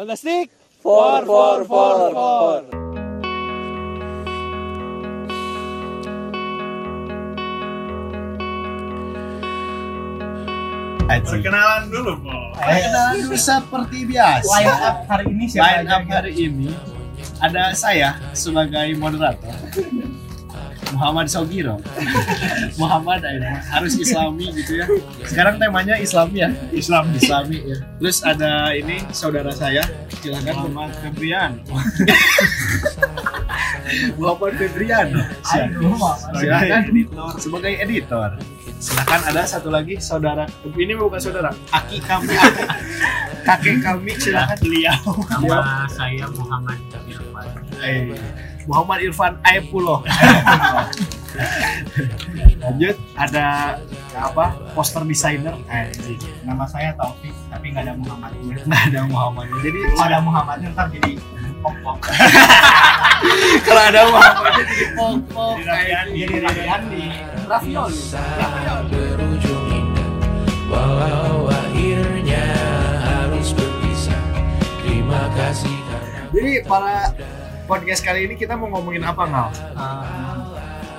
Fantastic. For, for, for, for. Perkenalan dulu, Po. Perkenalan dulu seperti biasa. Line up hari ini siapa Line up hari ini ada saya sebagai moderator. Muhammad Sogiro. Muhammad eh, harus Islami gitu ya. Sekarang temanya Islami ya. Islam Islami ya. Terus ada ini saudara saya, silakan Muhammad Febrian Muhammad Febrian. Silakan editor. sebagai editor. Silakan ada satu lagi saudara. Ini bukan saudara, aki kami, kakek kami. Silakan Beliau. Nama saya Muhammad Irfan. Eh, Muhammad Irfan Aepulo. Lanjut ada apa? Poster desainer. Anjing. Nama saya Taufik, tapi nggak ada Muhammadnya. Nggak ada Muhammadnya. Jadi Kalau ada Muhammadnya ntar jadi pok-pok. kalau ada Muhammadnya jadi pok-pok. Jadi Raffiandi. Raffioli. berujung indah Walau akhirnya harus berpisah Terima kasih karena Jadi para podcast kali ini kita mau ngomongin apa ngal? Eh,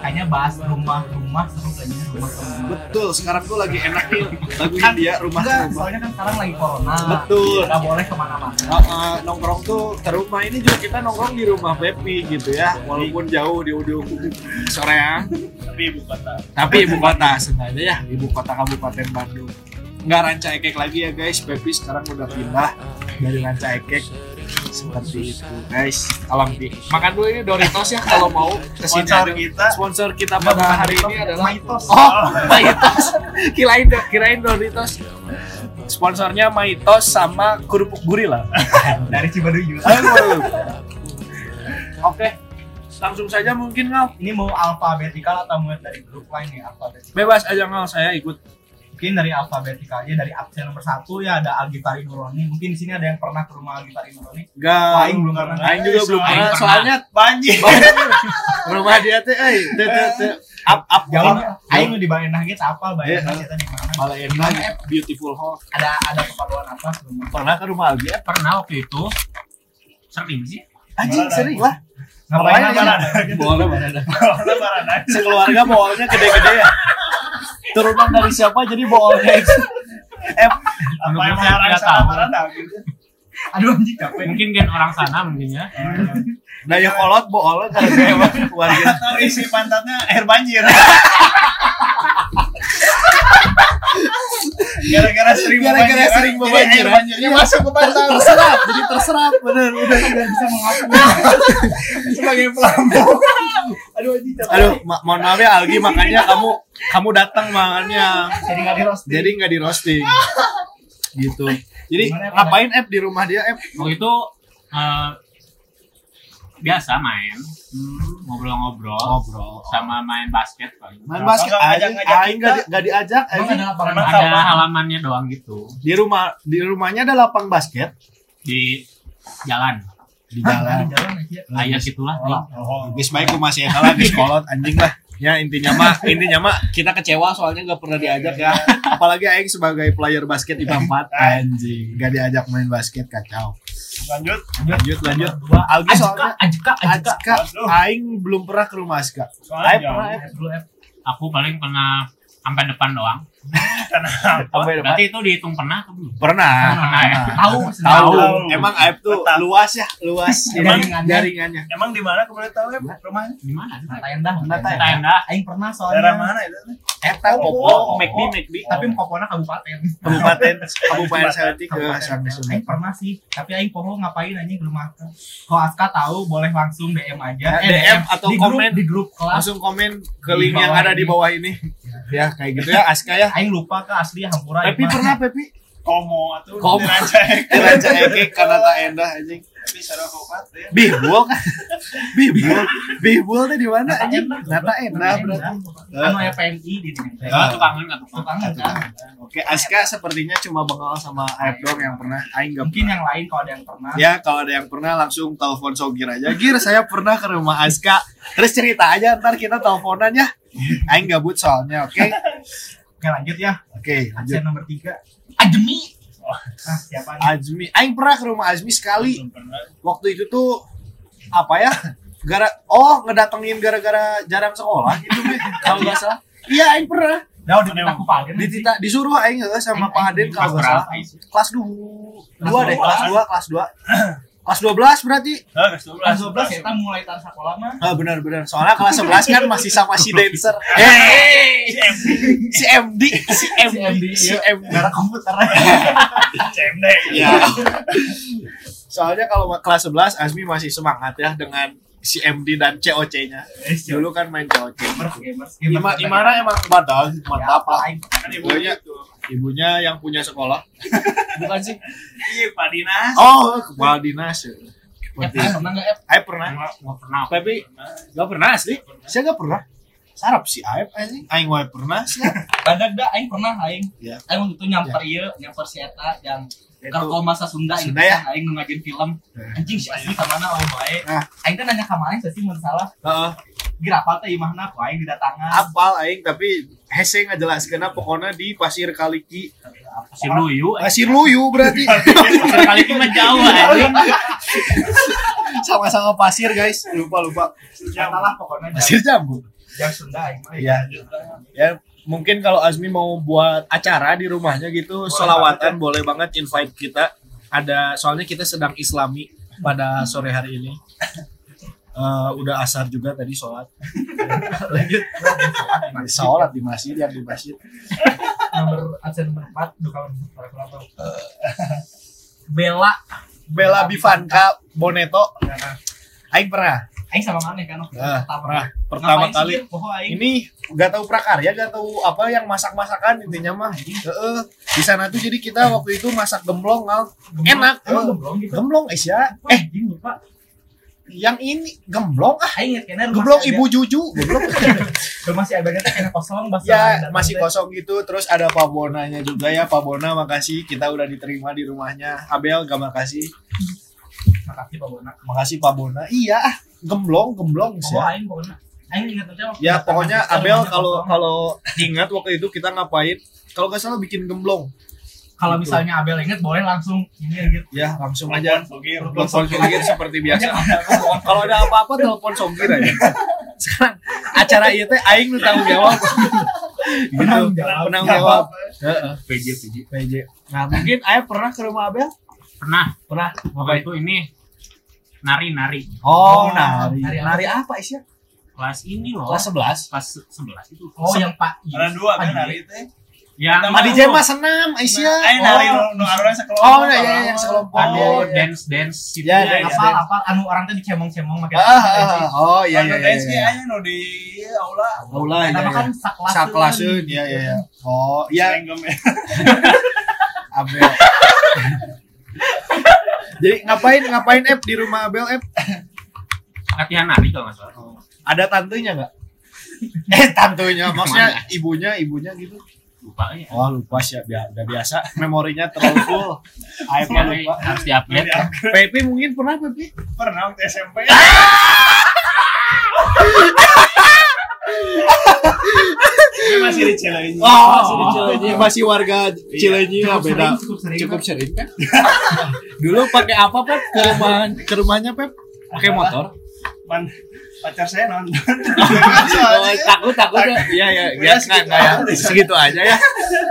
Kayaknya bahas rumah-rumah seru kayaknya rumah rumah. Betul, sekarang tuh lagi enak nih lagu Kan- India rumah Enggak, rumah. soalnya kan sekarang lagi corona. Betul. Nggak boleh ke mana-mana. Uh, uh, nongkrong tuh ke rumah ini juga kita nongkrong di rumah Pepi gitu ya walaupun jauh di ujung Soreang Tapi ibu kota. tapi ibu kota sengaja ya ibu kota Kabupaten Bandung nggak ranca ekek lagi ya guys Pepi sekarang udah pindah dari ranca ekek seperti itu guys alam di makan dulu ini Doritos ya kalau mau ke sini Sponsor ada- kita. sponsor kita pada hari ini adalah Maitos. Oh, Maitos. Kirain kirain Doritos. Sponsornya Maitos sama kerupuk gurila. dari Cibaduy. Aduh. Oke. Langsung saja mungkin ngal. Ini mau alfabetikal atau mulai dari grup lain nih alfabetikal? Bebas aja ngal saya ikut. Mungkin dari alfabetikal aja dari absen nomor satu ya ada Algifari Nuroni. Mungkin di sini ada yang pernah ke rumah Algifari Nuroni. Enggak. Aing belum pernah. Aing juga belum Aing pernah. Soalnya Banjir. rumah dia teh eh teh teh teh up up Jauh. jauh. Aing di Baenah gitu apa Iya. Baenah kita di mana? Malah enak beautiful hall. Ada ada keperluan apa? Pernah ke rumah Albi? Pernah waktu itu sering sih. Anjing sering lah. Ngapain aja? Boleh, barana. Sekeluarga boolnya gede-gede ya. Turunan dari siapa jadi itu? Eh, Apa yang Saya orang sana barana gitu. Aduh anjing capek. Mungkin gen orang sana mungkin ya. daya kolot boolnya kalau kayak warga. Atau isi pantatnya air banjir. Gara-gara sering Gara-gara banjir, sering banjir, air banjirnya masuk ke pantat. terserap, jadi terserap bener udah Tidak bisa mengaku. sebagai pelambung. Aduh. Aduh, ma- mohon maaf ya Algi, makanya kamu kamu datang makannya. Jadi nggak di roasting. Jadi nggak di roasting. Gitu. Jadi Gimana, ngapain App di rumah dia App? Waktu itu eh, biasa main ngobrol-ngobrol Ngobrol. sama main basket paling. Main basket aja, nggak di- nggak diajak. Ada? Ada halamannya doang gitu Di rumah di rumahnya ada lapang basket di jalan. Di jalan. di jalan aja. Ayah situlah. Oh, Guys baik aku masih kalah guys kolot anjing lah. Ya intinya mah intinya mah kita kecewa soalnya nggak pernah diajak ya. Apalagi Aing sebagai player basket IPA 4 anjing nggak diajak main basket kacau. lanjut. Lanjut lanjut. Dua. Algi Ajka, soalnya Ajka, Ajka. Aing belum pernah ke rumah Aska. Soalnya Aing pernah ya? Aku paling pernah sampai depan doang. Sampai depan. Berarti itu dihitung pernah atau belum? Pernah. Pernah ya? Tahu, Tahu. Tahu. Emang Aib tuh luas ya, luas. Emang Jaringannya. Emang di mana boleh tahu ya rumahnya? Di mana? Nata Endah. Nata Kita enggak. Aing pernah Daerah soalnya. mana itu? Eta Popo, McD, McD. Tapi Mokopona kabupaten. Kabupaten Kabupaten Salati ke Asam Aing pernah sih, tapi Aing poho ngapain anjing ke rumah Aska. Kalau Aska tahu boleh langsung DM aja. Ya, DM atau di komen. grup, di grup kelas. Langsung komen ke link yang ada di bawah ini. Ya kayak gitu ya Aska ya. Aing lupa ke asli hampura. Pepi pernah Pepi? Komo atau Komo. Raja Eke karena tak endah anjing. Tapi sarang kopat ya. Kan? Bihbul. Bihbul teh di mana Nata anjing? Endah. Nata endah berarti. Anu ya PMI di sini. Ya, nggak? Itu kangen kan. Oke, Aska sepertinya cuma bengal sama Aib dong yang pernah. Aing gak Mungkin yang lain kalau ada yang pernah. Ya kalau ada yang pernah langsung telepon Sogir aja. Gir saya pernah ke rumah Aska. Terus cerita aja ntar kita teleponan ya. Aing gabut soalnya, oke? Oke lanjut ya. Oke, lanjut. Absen nomor tiga. Ajemi. Nah, siapa nih? Azmi aing pernah ke rumah Azmi sekali Belum pernah. waktu itu tuh apa ya gara oh ngedatengin gara-gara jarang sekolah gitu Be. kalau nggak salah iya aing pernah Dah udah kita kupagen. ditita disuruh aing heeh sama Pak Aden kalau nggak salah kelas dua dua deh dua. kelas dua kelas dua kelas 12 berarti? Ah, kelas 12. Kelas 12 kita mulai tar sekolah mah. ah benar benar. Soalnya kelas 11 kan masih sama si dancer. Hey si MD si MD si MD Gara komputer. CMD. ya soalnya kalau kelas 11 Azmi masih semangat ya dengan si MD dan COC-nya dulu kan main COC Gamers, gamers. Ima, Imara emang batal mantap lah Aing. Kan ibu Ibunya. itu. ibunya yang punya sekolah bukan sih Iya, Pak Dinas. oh kepala dinas ya. Ya, pernah nggak ya? Aep pernah Nggak nggak pernah. tapi gak pernah asli saya gak pernah sarap si Aep anjing aing wae pernah sih Badak dah aing pernah aing. Ya. Aing waktu itu nyamper ieu, nyamper si eta yang. Kalau masa Sunda ini Sunda ya? kan aing ngajin film. Ya. Anjing si Asli ka mana oh bae. Nah. Aing kan nanya ka mana sih mun salah. Heeh. Gira apa teh imahna ku aing didatangan. apal aing tapi hese ngajelaskeun pokoknya di Pasir Kaliki Si Luyu. Pasir Luyu berarti Kali ini mah jauh anjing. sama-sama pasir guys lupa lupa Salah pokoknya pasir jambu yang Sunda aing mah. Iya. ya mungkin kalau Azmi mau buat acara di rumahnya gitu Boleh solawatan boleh banget invite kita. Ada soalnya kita sedang islami pada sore hari ini. Eh, udah asar juga tadi sholat. Lanjut. Sholat di masjid yang di masjid. Nomor absen nomor 4 duka nomor Bella. Bella Bivanka Boneto. Nah, Aing pernah aing sama mana kan? Nah, pernah pertama Ngapain kali sih, aing. ini gak tahu prakarya gak tahu apa yang masak-masakan intinya mah. Heeh. di sana tuh jadi kita waktu itu masak gemblong al. Enak. Emang Eh, gemblong gitu. gemblong Asia Eh, anjing lupa. yang ini gemblong ah. Kayaknya rumah gemblong ibu juju gemblong si Abel teh kayaknya kosong bahasa ya masih kosong gitu. Terus ada Pak Bonanya juga ya. Pak Bona makasih. Kita udah diterima di rumahnya. Abel gak makasih. Makasih Pak Bona. makasih Pak Bona. Iya ah gemblong gemblong Poho sih aing pokoknya. Aing waktu ya pokoknya Abel kalau kalau ingat waktu itu kita ngapain? Kalau nggak salah bikin gemblong. Kalau gitu. misalnya Abel inget boleh langsung ini gitu. ya langsung aja. Telepon Sogir seperti biasa. Kalau ada apa-apa telepon Sogir aja. Sekarang acara itu teh aing nu tanggung jawab. Gitu. Penanggung jawab. penanggung jawab. Heeh. PJ PJ. PJ nah mungkin Ayah pernah ke rumah Abel? Pernah. pernah. Waktu itu ini nari nari oh Oh, nari nari apa? nari apa Isya kelas ini loh. kelas 11 kelas 11 itu. Oh, yang Pak. Ada dua kan hari itu. Yang Kita Adi J mah senam Aisyah Ayo nari Oh. nu nu aruran sekelompok. Oh, iya, iya, yang sekelompok. Anu Oh, iya. dance dance gitu Ya, ya. ya. Apa apa anu orang teh dicemong-cemong makin. ah, ah, ah. oh iya iya Anu iya, dance ge iya aya nu di aula. Aula iya Nama iya. kan saklaseun. saklaseun ya ya ya oh iya ya. Abel jadi ngapain ngapain Ep di rumah Abel Ep Latihan nari kalau nggak salah. ada tantenya nggak? Eh tantenya maksudnya ibunya ibunya gitu. Lupa ya. oh lupa sih ya udah biasa. Memorinya terlalu full. Mah Tapi lupa. harus diupdate ya. Pepe mungkin pernah Pepe Pernah waktu SMP. Masih di Cileunyi. oh masih di Cileunyi masih warga Cileunyi lah Cukup beda. sering, cukup sering. cukup sering kan dulu pakai apa Pep? Ke rumah ke rumahnya Pep? Pakai motor? Man, pacar saya nonton. Oh, takut takut ya. Iya ya ya nggak nggak ya. segitu aja ya.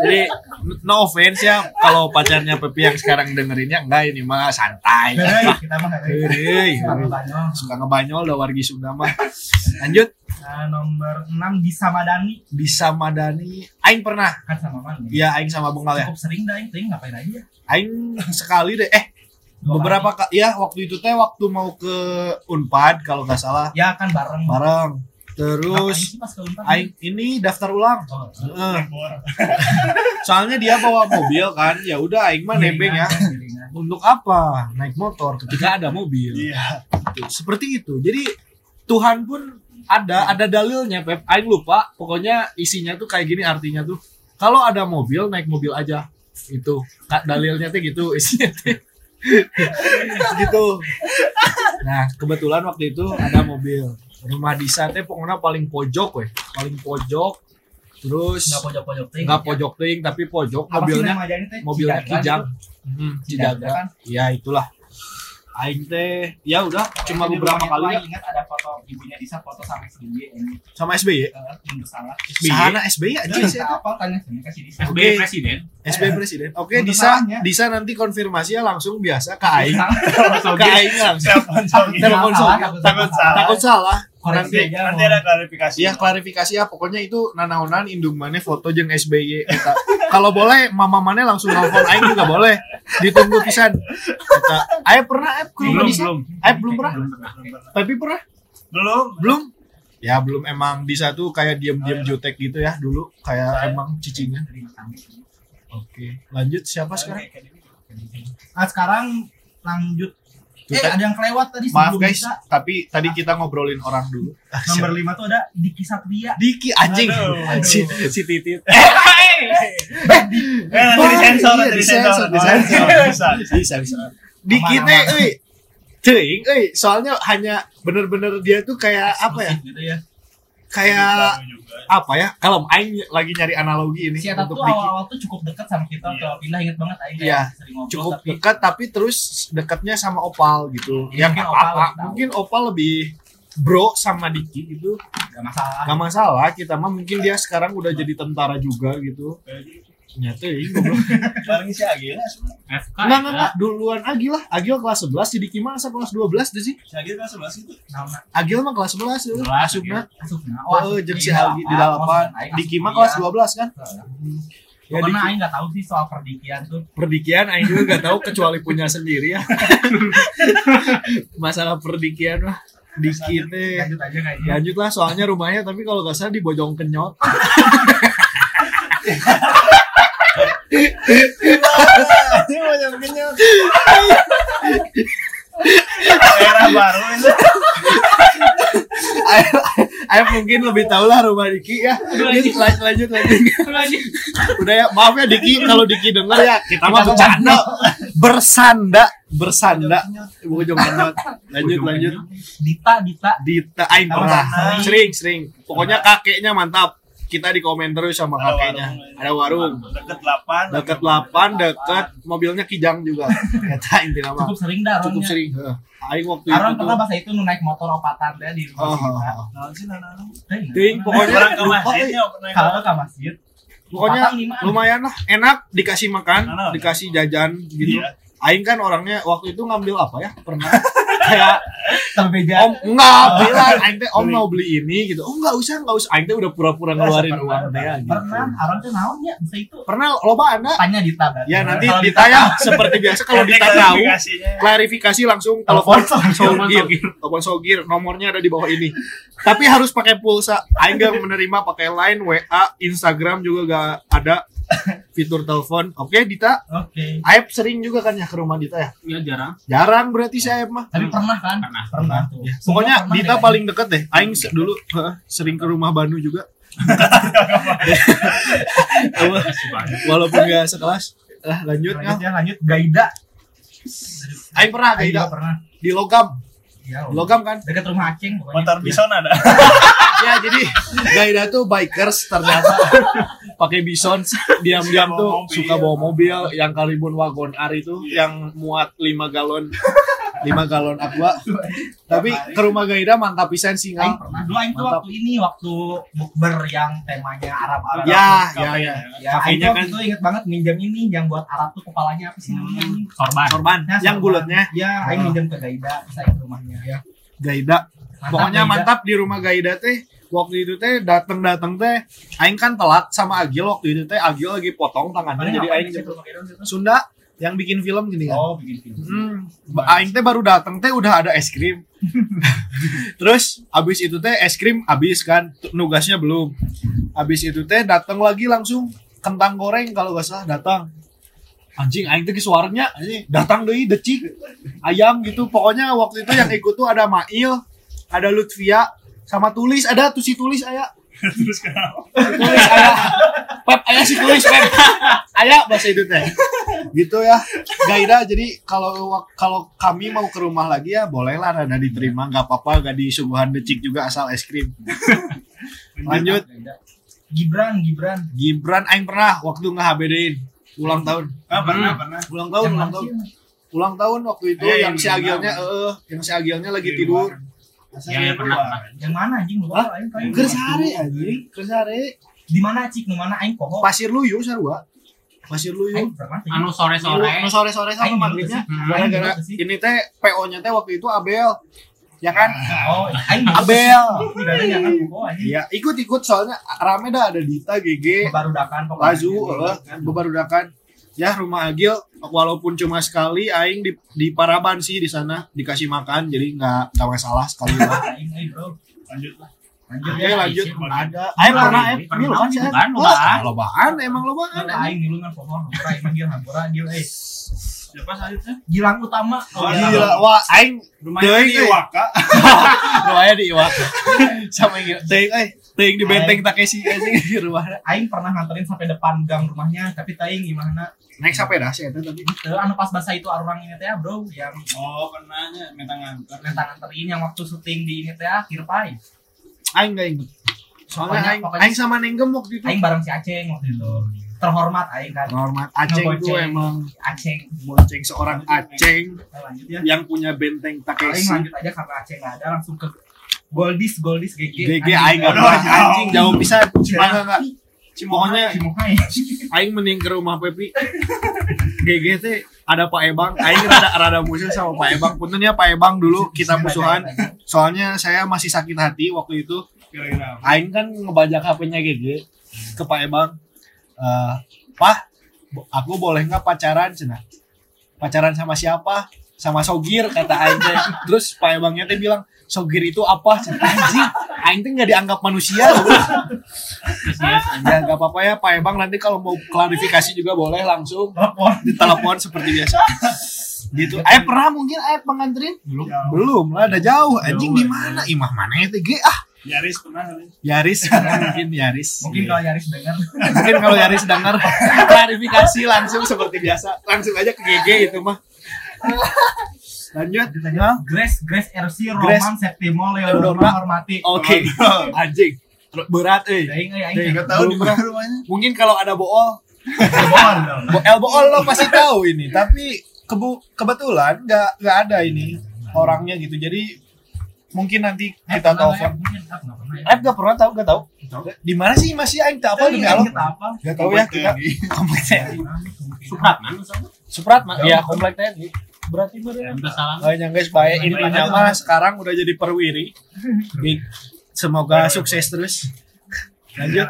Jadi no offense ya kalau pacarnya Pepi yang sekarang dengerinnya enggak ini mah santai. Kita mah ngebanyol. suka ngebanyol udah wargi Sunda mah. Lanjut Nah, nomor 6 di Samadani bisa madani. Aing pernah. Kan sama mana? ya? Aing sama bengal ya. Cukup sering dah aing. Ngapain aja. aing sekali deh. Eh Dua beberapa ka- ya waktu itu teh waktu mau ke Unpad kalau nggak salah. Ya kan bareng. bareng. Terus aing ini daftar ulang. Oh, Heeh. soalnya dia bawa mobil kan. Ya udah aing mah nebeng ya. untuk apa? Naik motor ketika ada mobil. Iya. Gitu. seperti itu. Jadi Tuhan pun ada ada dalilnya Pep. Aing lupa pokoknya isinya tuh kayak gini artinya tuh kalau ada mobil naik mobil aja. Itu Kak, dalilnya tuh gitu isinya tuh. Gitu. Nah kebetulan waktu itu ada mobil. Rumah di teh pokoknya paling pojok weh. Paling pojok. Terus nggak pojok-pojok ting nggak pojok ting tapi pojok Apa mobilnya mobilnya kijang. Hmm, Cijaga Cijaga kan? ya itulah aing teh ya udah cuma beberapa kali ya ingat ada foto ibunya Disa foto sama SBY ini. Sama SBY eh, yang salah Sahana SBY aja Jadi sih saya apa tanya sini kasih Disa. SBY presiden. SBY presiden. Oke Untuk Disa. Disa nanti konfirmasi ya langsung biasa ke aing. Ke aing langsung. Telepon Salah, Takut salah. takut salah Koreksi nanti aja, Nanti mau. ada klarifikasi. Ya klarifikasi ya pokoknya itu nanaonan indung mana foto jeung SBY eta. Kalau boleh mama mana langsung nelfon aing juga boleh. Ditunggu pisan. Aya pernah rumah Belum, belum. Ep belum pernah? Belum pernah. Tapi pernah? Belum. Belum? Ya belum emang Disa tuh kayak diem-diem jutek gitu ya dulu kayak emang cicinya. Oke, lanjut siapa sekarang? Nah sekarang lanjut. Eh ada yang kelewat tadi Maaf guys, Disa. tapi tadi kita ngobrolin orang dulu. Nomor 5 tuh ada Diki Satria. Diki anjing. Aduh. Si, si Titit. Eh, nanti Iya, nanti disensor, disensor. disensor. Bisa, bisa. bisa bisa dikit Aman, teh euy Teuing, euy soalnya hanya bener-bener dia tuh kayak apa ya Gitu ya. Kayak juga. apa ya? Kalau aing lagi nyari analogi ini Si Eta tuh untuk Diki awal-awal tuh cukup dekat sama kita Iya. kalau pindah inget banget Aing Iya, sering ngobrol cukup tapi dekat tapi terus dekatnya sama Opal gitu. Iya, yang mungkin apa, Opal mungkin Opal lebih bro sama Diki gitu. Gak masalah. gak masalah kita mah mungkin dia sekarang udah jadi tentara juga gitu nyata ya Bareng si Agil ya. FK. enggak enggak enggak duluan Agil lah Agil kelas 11 si Diki mah asa kelas 12 deh sih Si Agil kan 11 itu. Nah, Agil mah kelas 11 ya. Kelas, Asupna. Asupna. Oh, jeung si Algi di dalapan. Diki mah kelas 12 kan? Ya, Karena. Aing gak tahu sih soal perdikian tuh. perdikian Aing juga gak tahu kecuali punya sendiri ya. Masalah perdikian mah Diki teh. Lanjut aja kayaknya. Lanjut lah soalnya rumahnya tapi kalau gak salah di Bojong Kenyot. Ini mau. Daerah baru itu. Ayo, ayo mungkin lebih tahu lah rumah Diki ya. Lanjut lanjut lanjut. Udah ya, maaf ya Diki kalau Diki denger ya kita mah bercanda. Bersanda, bersanda. Bojong Kenyot. Lanjut lanjut. Dita, Dita. Dita Aing pernah sering sering pokoknya kakeknya mantap kita di komen terus sama Ada kakeknya warung. ada warung Deket 8. deket lapan deket mobilnya kijang juga kata inti nama Cukup sering dah cukup sering Heeh. Aing waktu itu Aron pernah pas itu nu naik motor opatan teh di rumah Oh, si Dita. oh, oh. Naon sih nana? Ting, pokoknya Orang ke masjidnya Kalau ke masjid. pokoknya lumayan lah enak dikasih makan Nah, nah. dikasih jajan gitu Iya. Aing kan orangnya waktu itu ngambil apa ya pernah kayak Terbeja. om enggak bilang Aing teh om mau beli ini gitu oh enggak usah enggak usah Aing teh udah pura-pura ngeluarin uang teh ya, gitu. Pernah, Aron tuh naon ya bisa itu. pernah loba anda Tanya Dita. Ya nanti Kalau ditanya seperti biasa kalau Dita tahu klarifikasi langsung Telepon telepon Sogir, telepon Sogir, nomornya ada di bawah ini. Tapi harus pakai pulsa. Aing gak menerima pakai Line, WA, Instagram juga gak ada fitur telepon. Oke, Dita. Oke. Aib sering juga kan ya ke rumah Dita ya? Ya jarang. Jarang berarti si Aib mah. Tapi pernah kan? Pernah. Pernah tuh. Ya, Pokoknya pernah Dita deh. paling deket deh. Aing dulu heeh, sering ke rumah Banu juga. Walaupun gak sekelas. Lah lanjut ya. Lanjut ya, lanjut Gaida. Aing pernah Aing Gaida pernah. di Logam. Iya, Logam kan? dekat rumah Aceng pokoknya. Motor bison ada. ya jadi Gaida tuh bikers ternyata pakai bison diam-diam tuh Mobil. suka bawa mobil yang kalibun wagon R itu yang muat 5 galon 5 galon aqua tapi ke rumah Gaida mantap pisan sih Aing tuh Mantap. waktu ini waktu bukber yang temanya Arab-Arab. ya ya ya Ya, Kafenya Aing kan- itu inget banget minjam ini yang buat Arab tuh kepalanya apa sih namanya? anjing? Sorban. sorban Ya, yang bulatnya Ya, Aing Ah. minjam ke Gaida, saya ke rumahnya. Ya. Gaida pokoknya mantap di rumah Gaida teh waktu itu teh dateng dateng teh Aing kan telat sama Agil waktu itu teh Agil lagi potong tangannya jadi Aing? Sunda yang bikin film gini kan Oh, bikin film. Hmm, aing teh baru datang teh udah ada es krim. Terus abis itu teh es krim abis kan, nugasnya belum. Abis itu teh datang lagi langsung kentang goreng kalau gak salah datang. Anjing aing teh suaranya anjing datang deui decik ayam gitu. Pokoknya waktu itu yang ikut tuh ada Mail, ada Lutfia, sama tulis ada tuh si tulis aya. Terus kenapa? Aya. Pep aya si tulis Pep. aya bahasa itu teh. Gitu ya. Gaida jadi kalau kalau kami mau ke rumah lagi ya bolehlah rada diterima nggak apa-apa nggak disuguhan decik juga asal es krim. Lanjut. Gibran, Gibran. Gibran aing pernah waktu nge-HBD-in ulang tahun. Ah, pernah, pernah. Ulang tahun, ulang tahun. Ulang tahun waktu itu Iya, yang yang si Agilnya eh yang si Agilnya lagi Di tidur. luar. Yang yang pernah. Yang mana anjing lupa aing. Kersare anjing, kersare. Di mana cik? Nu mana aing poho? Pasir Luyu sarua. Pasir Luyu. Anu sore-sore. Anu sore-sore sama maghribnya. Hmm. Gara-gara ini teh PO-nya teh waktu itu Abel. Ya kan? Oh, aing dulu Abel. Iya, ikut-ikut soalnya rame dah ada Dita, GG, Barudakan pokoknya. Lazu, eh, bebarudakan. Ya rumah Agil walaupun cuma sekali aing di di Paraban sih di sana dikasih makan jadi nggak nggak masalah sekali lah. Aing aing bro. Lanjut lah. Lanjut ya. lanjut ada aing pernah aing Pernah, mil kan sih lobaan, lobaan. emang lobaan aing dulu kan poho hampura emang gil hampura gil eh. Siapa selanjutnya? Gilang utama. Oh, gila wah aing Rumahnya di eh. Waka. rumahnya di Iwak sama yang gila teuing eh teuing di benteng Takeshi anjing di rumahnya Aing pernah nganterin sampai depan gang rumahnya, tapi teuing gimana? naik sepeda sih itu tadi Teu anu pas bahasa itu orang ini teh ya, bro, yang Oh, pernahnya minta nganter. minta nganterin yang waktu syuting di ini teh ya, Kirpai. aing nggak inget soalnya Pokoknya- aing pokoknya- aing sama Nenggem waktu itu Aing bareng si Aceng waktu itu. Terhormat aing kan. hormat Aceng itu emang Aceng. bonceng seorang Aceng Nah, lanjut ya. yang punya benteng Aing Takeshi lanjut aja karena Aceng nggak ada langsung ke Goldis, Goldis GG. GG aing nggak Aduh, pernah. jauh. anjing. Jauh pisan. Cuma nggak pokoknya Cimohai. aing mending ke rumah Pepi. GG teh ada Pak Ebang. Aing rada rada musuh sama Pak Ebang. Punten ya Pak Ebang dulu kita musuhan. soalnya saya masih sakit hati waktu itu. Aing kan ngebajak HP-nya GG ke Pak Ebang. Eh, Pak aku boleh nggak pacaran? Cina. Pacaran sama siapa? Sama Sogir kata aing terus Pak Ebangnya teh bilang Sogir itu apa? Anjing aing teh nggak dianggap manusia ya nggak apa-apa ya Pak Ebang. Nanti kalau mau klarifikasi juga boleh langsung. Telepon. ditelepon seperti biasa. Gitu. Eh pernah mungkin eh penganterin belum. Belum lah ada jauh. Anjing di mana imah mana ya teh Ge? ah. Yaris pernah kali. Yaris mungkin Yaris. Mungkin kalau Yaris dengar. mungkin kalau Yaris dengar klarifikasi langsung seperti biasa. Langsung aja ke GG itu mah lanjut. Ya Grace, Grace RC, Grace. Roman, Septimo, Leodora. Leodora, hormati. oke. Anjing. Berat eh. Aing, aing, Ding, aing. nggak tahu di mana rumahnya. mungkin kalau ada bool. Telepon dong. Boel bool lo pasti tahu ini. Tapi kebu kebetulan nggak nggak ada ini orangnya gitu. Jadi mungkin nanti kita telepon. Eh, Eh gak pernah tahu gak tahu. Di mana sih masih aing tak apa demi Allah? Kita apa? gak tahu ya kita komplek TNI Supratman. Supratman ya komplek TNI berarti bener Udah salah. Banyak guys baik ini mah sekarang udah jadi perwiri Big. semoga sukses terus lanjut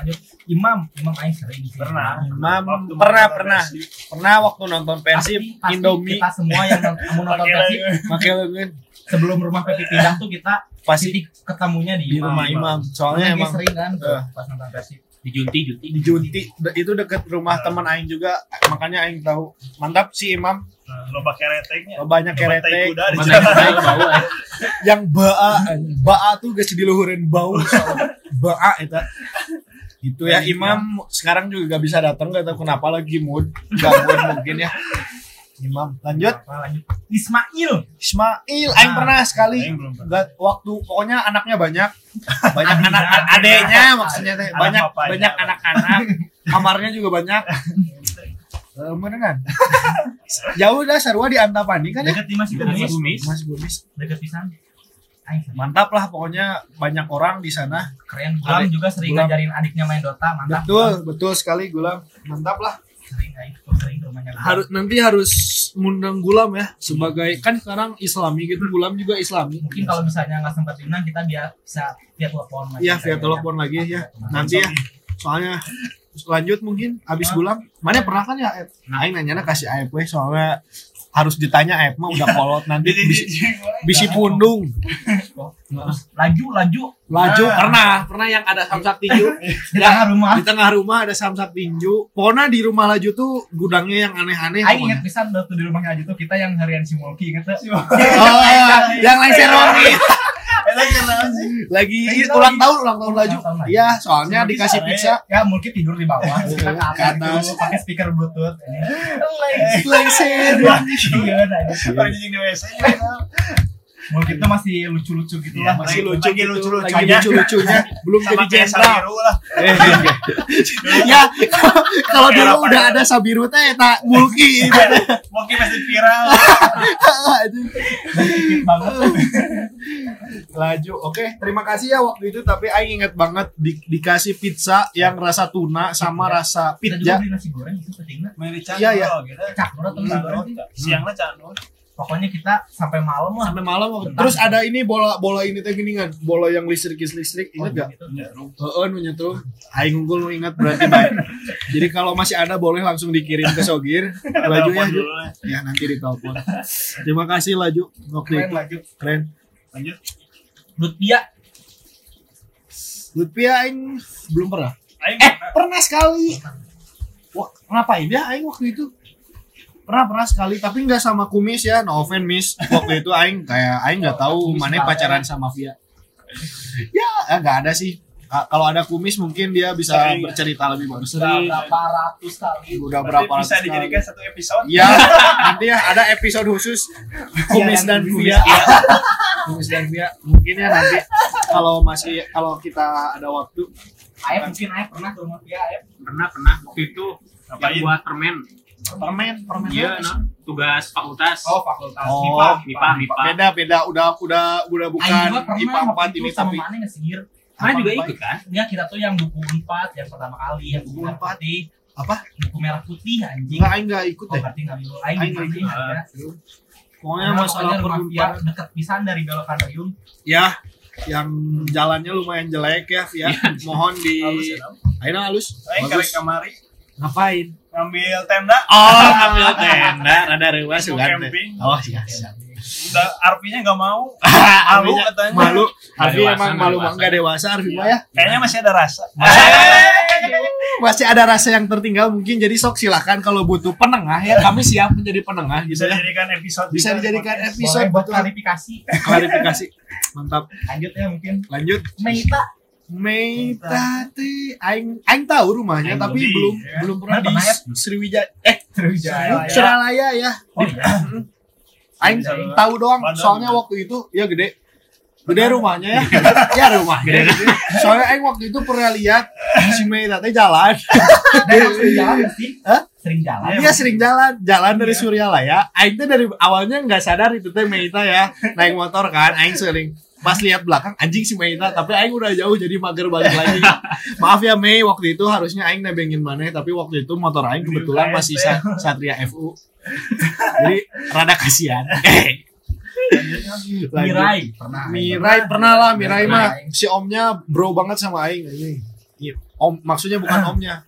Imam, Imam Aing sering. Pernah. Imam Waktu pernah pernah Persib. pernah waktu nonton Persib Pasti- pasti Indomie Kita semua yang mau nonton Persib lagi. makai lengan sebelum rumah Pepi pindah tuh kita pasti ketemunya di, di rumah Imam soalnya Soalnya emang sering kan Eh. pas nonton Persib. Di Junti, Junti. di Junti itu deket rumah teman Aing juga. Makanya Aing tahu. Mantap sih Imam. Lo pakai reteknya. Oh, banyak keretek. yang baa baa tuh gak diluhurin bau. Baa itu itu ya Imam. Sekarang juga gak bisa datang gak tahu kenapa lagi mood. Gak mood mungkin ya Imam. Lanjut. Apa, lanjut. Ismail. Ismail. Aing Nah, pernah sekali Aing belum pernah. Gak, waktu pokoknya anaknya banyak. Banyak anak adeknya maksudnya teh. Banyak banyak anak-anak. Kamarnya juga banyak. Eh, mana kan jauh dah sarua di Antapani kan ya? Dekat di Mas Gumis. Mas Gumis. Dekat pisan. Mantap lah pokoknya banyak orang di sana. Keren. Gulam juga sering Gulam. ngajarin adiknya main Dota, mantap. betul betul sekali gulam. Mantap lah Harus nanti harus mengundang gulam ya sebagai kan sekarang islami gitu gulam juga islami. Mungkin kalau misalnya nggak sempat diundang kita dia bisa via telepon lagi. Iya via telepon lagi ya. Nanti ya. Soalnya lanjut mungkin abis gulam. Mana pernah kan ya nah aing nanya kasih we soalnya harus ditanya Aep mah udah kolot nanti bisi, bisi pundung. laju laju. Laju Nah. pernah pernah yang ada samsak tinju. Di tengah rumah. di tengah rumah ada samsak tinju. Pokoknya di rumah laju tuh gudangnya yang aneh-aneh Aing pokoknya. ingat pisan waktu di rumahnya aja tuh kita yang harian si Mulki inget tuh oh yang lain seroni Kenapa sih? lagi Lagi ulang tahun ulang tahun laju iya soalnya dikasih pizza. ya Mulki tidur di bawah. Kita ke Ke atas atas. tuh, pakai speaker bluetooth. Lengser. Iya. Orang jijik di WC. Mall kita masih lucu-lucu gitu lah. masih lucu Lagi gitu, lucu-lucunya. lagi lucu-lucunya belum Sama jadi jenderal ya kalau dulu udah ada Sabiru teh tak mulki Mungkin masih viral. Banget. laju oke terima kasih ya waktu itu tapi Aing inget banget di- dikasih pizza yang rasa tuna sama rasa Kita juga pizza beli nasi goreng itu pentingnya. Iya, iya. gitu. Siangnya candol. Pokoknya kita sampai malam lah. sampai malam terus ada ini bola bola ini teh gini kan bola yang listrik listrik inget gak Gitu. Heeh, nu nyetrum. Aing unggul nu ingat berarti baik. Jadi kalau masih ada boleh langsung dikirim ke Sogir. Laju ya, lah. Ya nanti ditelepon. Terima kasih Laju. Waktu Keren itu laju. keren. Lanjut. Lutfia Lutfi Aing belum pernah. Aing Eh, pernah sekali. Wah, ngapain ya Aing waktu itu? Pernah pernah sekali, tapi nggak sama kumis ya. No offense, Miss. Waktu itu Aing kayak Aing nggak tahu mana pacaran sama Via. Ya, eh, nggak ada sih. Kalau ada kumis mungkin dia bisa Sering. bercerita lebih bagus. udah berapa ratus kali. Udah berapa berapa bisa ratus dijadikan kali. satu episode. Iya, nanti ya ada episode khusus kumis dan Via. Kumis dan Via. Mungkin ya nanti kalau masih kalau kita ada waktu. Ayah mungkin ayah pernah ke rumah Via ayah. Pernah pernah waktu itu Ngapain? yang buat permen. Permen, permen. Iya, nah, tugas fakultas. Oh fakultas Oh, MIPA. MIPA, MIPA. Beda beda udah udah udah bukan IPA 4 waktu ini tapi mana ngesir. Mana juga ikut kan? Ya kita tuh yang buku empat yang pertama kali yang buku merah putih. Apa? Buku merah putih anjing. enggak aing enggak ikut Oh deh. berarti nggak dulu. Aing nggak ikut. ya. Pokoknya masalah peruntukan dekat pisan dari belokanarium. ya yang jalannya lumayan jelek ya Via. Mohon di Halus ya. Aina halus. Karek kamari Ngapain? ngambil tenda. Oh, ngambil tenda, rada rewas Mau kan. camping. Oh, iya, siap. Udah Arpinya nggak mau. Malu katanya. Malu. Nggak Arfi emang nggak malu enggak dewasa Arfi ya. Kayaknya masih ada rasa. Masih ada rasa yang tertinggal mungkin jadi sok silakan kalau butuh penengah ya kami siap menjadi penengah gitu Bisa ya. dijadikan episode. Bisa dijadikan podcast. episode buat klarifikasi. klarifikasi. Mantap. Lanjut ya mungkin. Lanjut. Meita. Meita teh aing aing tahu rumahnya Aing tapi belum, belum ya. belum pernah di Pernah ya? Sriwijaya eh Sriwijaya. Suralaya ya. Oh iya. Aing tahu doang Bandung. soalnya waktu itu ya gede. Gede rumahnya ya. ya rumah gede. Soalnya aing waktu itu pernah lihat si Meita teh jalan. Dan sering jalan sih? Hah? Sering jalan. Dia sering jalan, jalan dari Iya. Suryalaya. Aing tuh dari awalnya nggak sadar itu teh Meita ya. Naik motor kan, aing sering pas lihat belakang anjing si Meita, tapi aing udah jauh jadi mager balik lagi. Maaf ya Mei, waktu itu harusnya aing nebengin mana, tapi waktu itu motor aing kebetulan masih Sa- Satria FU. Jadi rada kasihan. Mirai pernah. Mirai pernah lah, Mirai mah si omnya bro banget sama aing. Iya. Om maksudnya bukan omnya,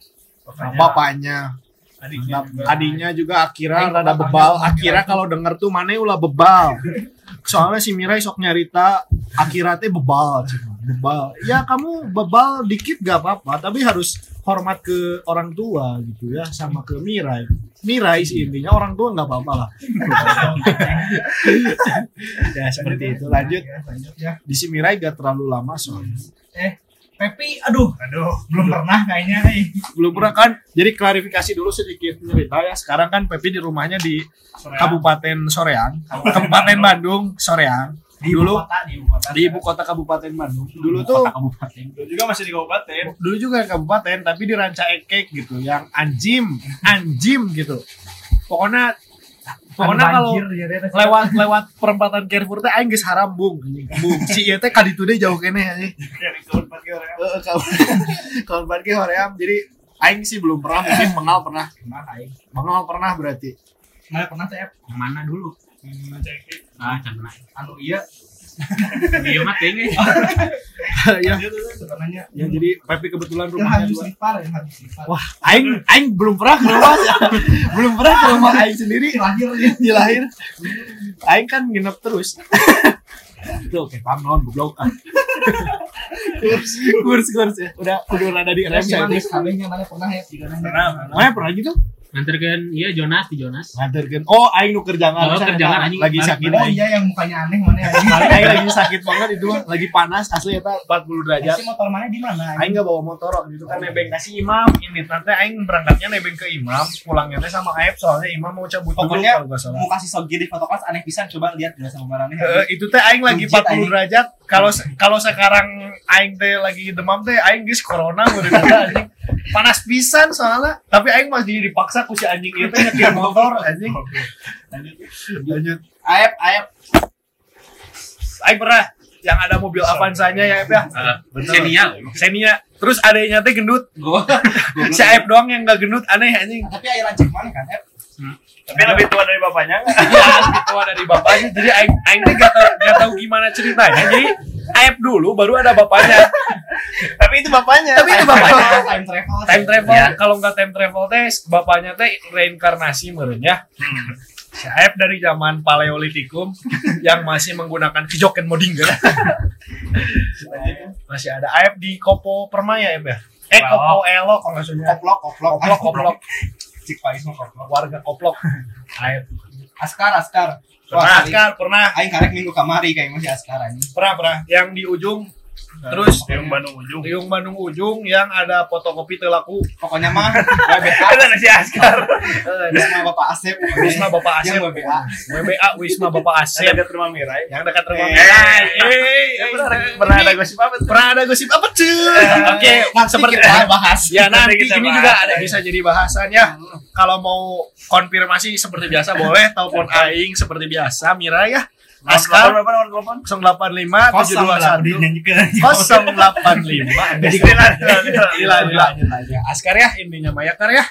Bapaknya. Adiknya juga. Adinya juga Akira Aing rada bebal. Akira Akira. kalau denger tuh mana ulah bebal. Soalnya si Mirai sok nyarita Akira teh bebal, cuma bebal. Ya kamu bebal dikit gak apa-apa, tapi harus hormat ke orang tua gitu ya, sama ke Mirai. Mirai sih intinya orang tua nggak apa-apa lah. ya seperti itu. Lanjut Lanjut ya. di si Mirai gak terlalu lama soalnya. Eh, Pepi, aduh, Aduh. belum pernah kayaknya nih. Belum pernah kan? Jadi klarifikasi dulu sedikit cerita ya. Sekarang kan Pepi di rumahnya di Soreang. Kabupaten Soreang, Kabupaten Bandung, Soreang. Di ibu Dulu kota, di ibu kota. di ibu kota Kabupaten Bandung. Dulu tuh kabupaten. Dulu juga masih di kabupaten. dulu juga kabupaten tapi di Ranca Ekek gitu, yang anjim, anjim gitu. Pokoknya pokoknya Anu kalau ya, teh. lewat lewat perempatan Carrefour teh aing geus haram bung. Bung, si ieu teh kaditu deui jauh kene anjing. Ya, kawan parkir hoream. Jadi aing sih belum pernah, mungkin mengal pernah. Pernah, Aing. Mengal pernah berarti. Nah, pernah saya Yang mana dulu? Hmm, cekik. Ah, cantik. anu iya Dia mah tinggi. ya, sebenarnya ya jadi Pepi kebetulan yang rumahnya habis dua. Wah, aing aing belum pernah ke rumah belum pernah ke rumah aing sendiri lahir ya. di lahir. Aing kan nginep terus. Tuh, kayak pam non goblok. kurs, kurs, kurs ya. Udah udah rada di rem kabehnya mana pernah ya? Pernah. Mana pernah gitu? Nganterkeun iya Jonas di Jonas. Nganterkeun. Oh, aing nu kerjangan Oh, anjing. lagi sakit Oh aing. iya yang mukanya aneh mana anjing. Kali aing lagi sakit banget itu lagi panas asli eta 40 derajat. Si motor mana di mana? Aing gak bawa motor waktu itu kan nebeng kasih imam ini nanti aing berangkatnya nebeng ke imam pulangnya teh sama Aep soalnya imam mau cabut dulu Pokoknya kalau gak salah. mau kasih sogi di foto kelas aneh pisan coba lihat jelas sama barangnya. Eh, itu teh aing lagi Legit, 40 aing. derajat kalau kalau sekarang aing teh lagi demam teh aing geus corona eta, anjing panas pisan soalnya. Tapi aing masih dipaksa ku si anjing itu nyetir motor anjing. Lanjut. Aep, aep. aing pernah yang ada mobil Avanza-nya ya ya? Eh, Xenia. Xenia. Terus adanya teh gendut. Gua. si Aep doang yang gak gendut aneh anjing. Tapi air lancip mana kan, Aep? Tapi lebih tua dari bapaknya? Iya, lebih tua dari bapaknya. Jadi aing aing teh gak tahu gak tahu gimana ceritanya. Jadi Aep dulu baru ada bapaknya. Tapi itu bapaknya. Tapi itu bapaknya. Time travel. Time travel, Iya. kalau nggak time travel teh bapaknya teh reinkarnasi meureun ya. Si Aep dari zaman Paleolitikum yang masih menggunakan kijoken modingger. masih ada Aep di Kopo Permaya Aep ya. Eh Kopo Elo kalau nggak salah. Koplok, koplok, Koplok, koplok. Cik Pais mah koplok. Warga Koplok. Aep. Askar, Askar. Pernah kan? Pernah. Aing karek minggu kamari kayak masih Askar anjing. Pernah, pernah. Yang di ujung Terus yang Bandung ujung. Riung Bandung ujung yang ada fotokopi telaku. Pokoknya mah WBA. Ada nasi askar. Wisma Bapak Asep. Wisma Bapak Asep. Yang WBA. WBA Wisma Bapak Asep. Ada dekat rumah Mirai. Yang dekat rumah Eh, Mirai. Eh, eh, Pernah ada gosip apa tuh? pernah ada gosip apa cuy? Oke, seperti kita bahas. Ya nanti ini juga ada bisa jadi bahasan ya. Kalau mau konfirmasi seperti biasa boleh telepon aing seperti biasa Mira ya. Askar berapa nomor telepon? 085 Kosong lah 721 dinyanyikan. 085 Jadi. Askar ya intinya Mayakar ya.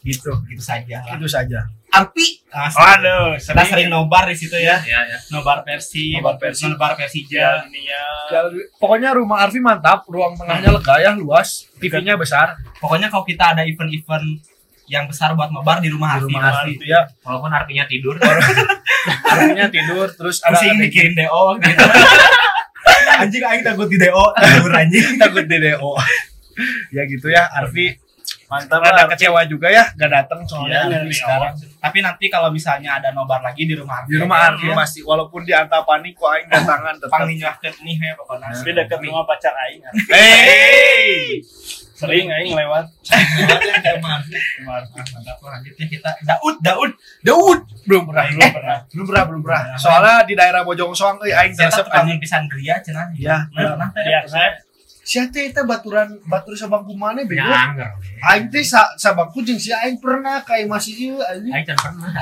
Gitu. Gitu saja. lah. Itu saja. Arpi. Waduh, Kita sering nobar di situ ya. Ya ya. Nobar versi, Nobar Persi. nobar Persija. Ya, ini ya. Ya, pokoknya rumah Arfi mantap, ruang tengahnya lega ya, luas, TV-nya besar Pokoknya kalau kita ada event-event yang besar buat nobar di rumah di. Arfi ya. Walaupun artinya tidur. Arfinya tidur terus ada Pusing mikirin DO gitu. anjing aing takut di DO, takut anjing. takut di DO. ya gitu ya, Arfi Mantap lah. kecewa juga ya, gak datang soalnya Arfi dari sekarang. Tapi nanti kalau misalnya ada nobar lagi di rumah Harfi. Di rumah Arfi ya, pasti walaupun di Antapani kok aing datangan tetap. Panglinyahkeun nih he pokoknya. Tapi dekat rumah pacar aing. Hey. Sering aing lewat. Mantap lanjutnya kita Daud, Daud. Daud belum pernah, Belum eh, pernah. belum pernah, belum pernah. Soalnya di daerah Bojong Soang euy aing Saya resep tukang pisan geria cenah. Ya, Pernah teh. Iya, saya Sia teh eta baturan batur sabangku mana bego. Nyangger. Aing teh sa sabangku jeung si aing pernah kayak masih ieu anjing. Aing pernah.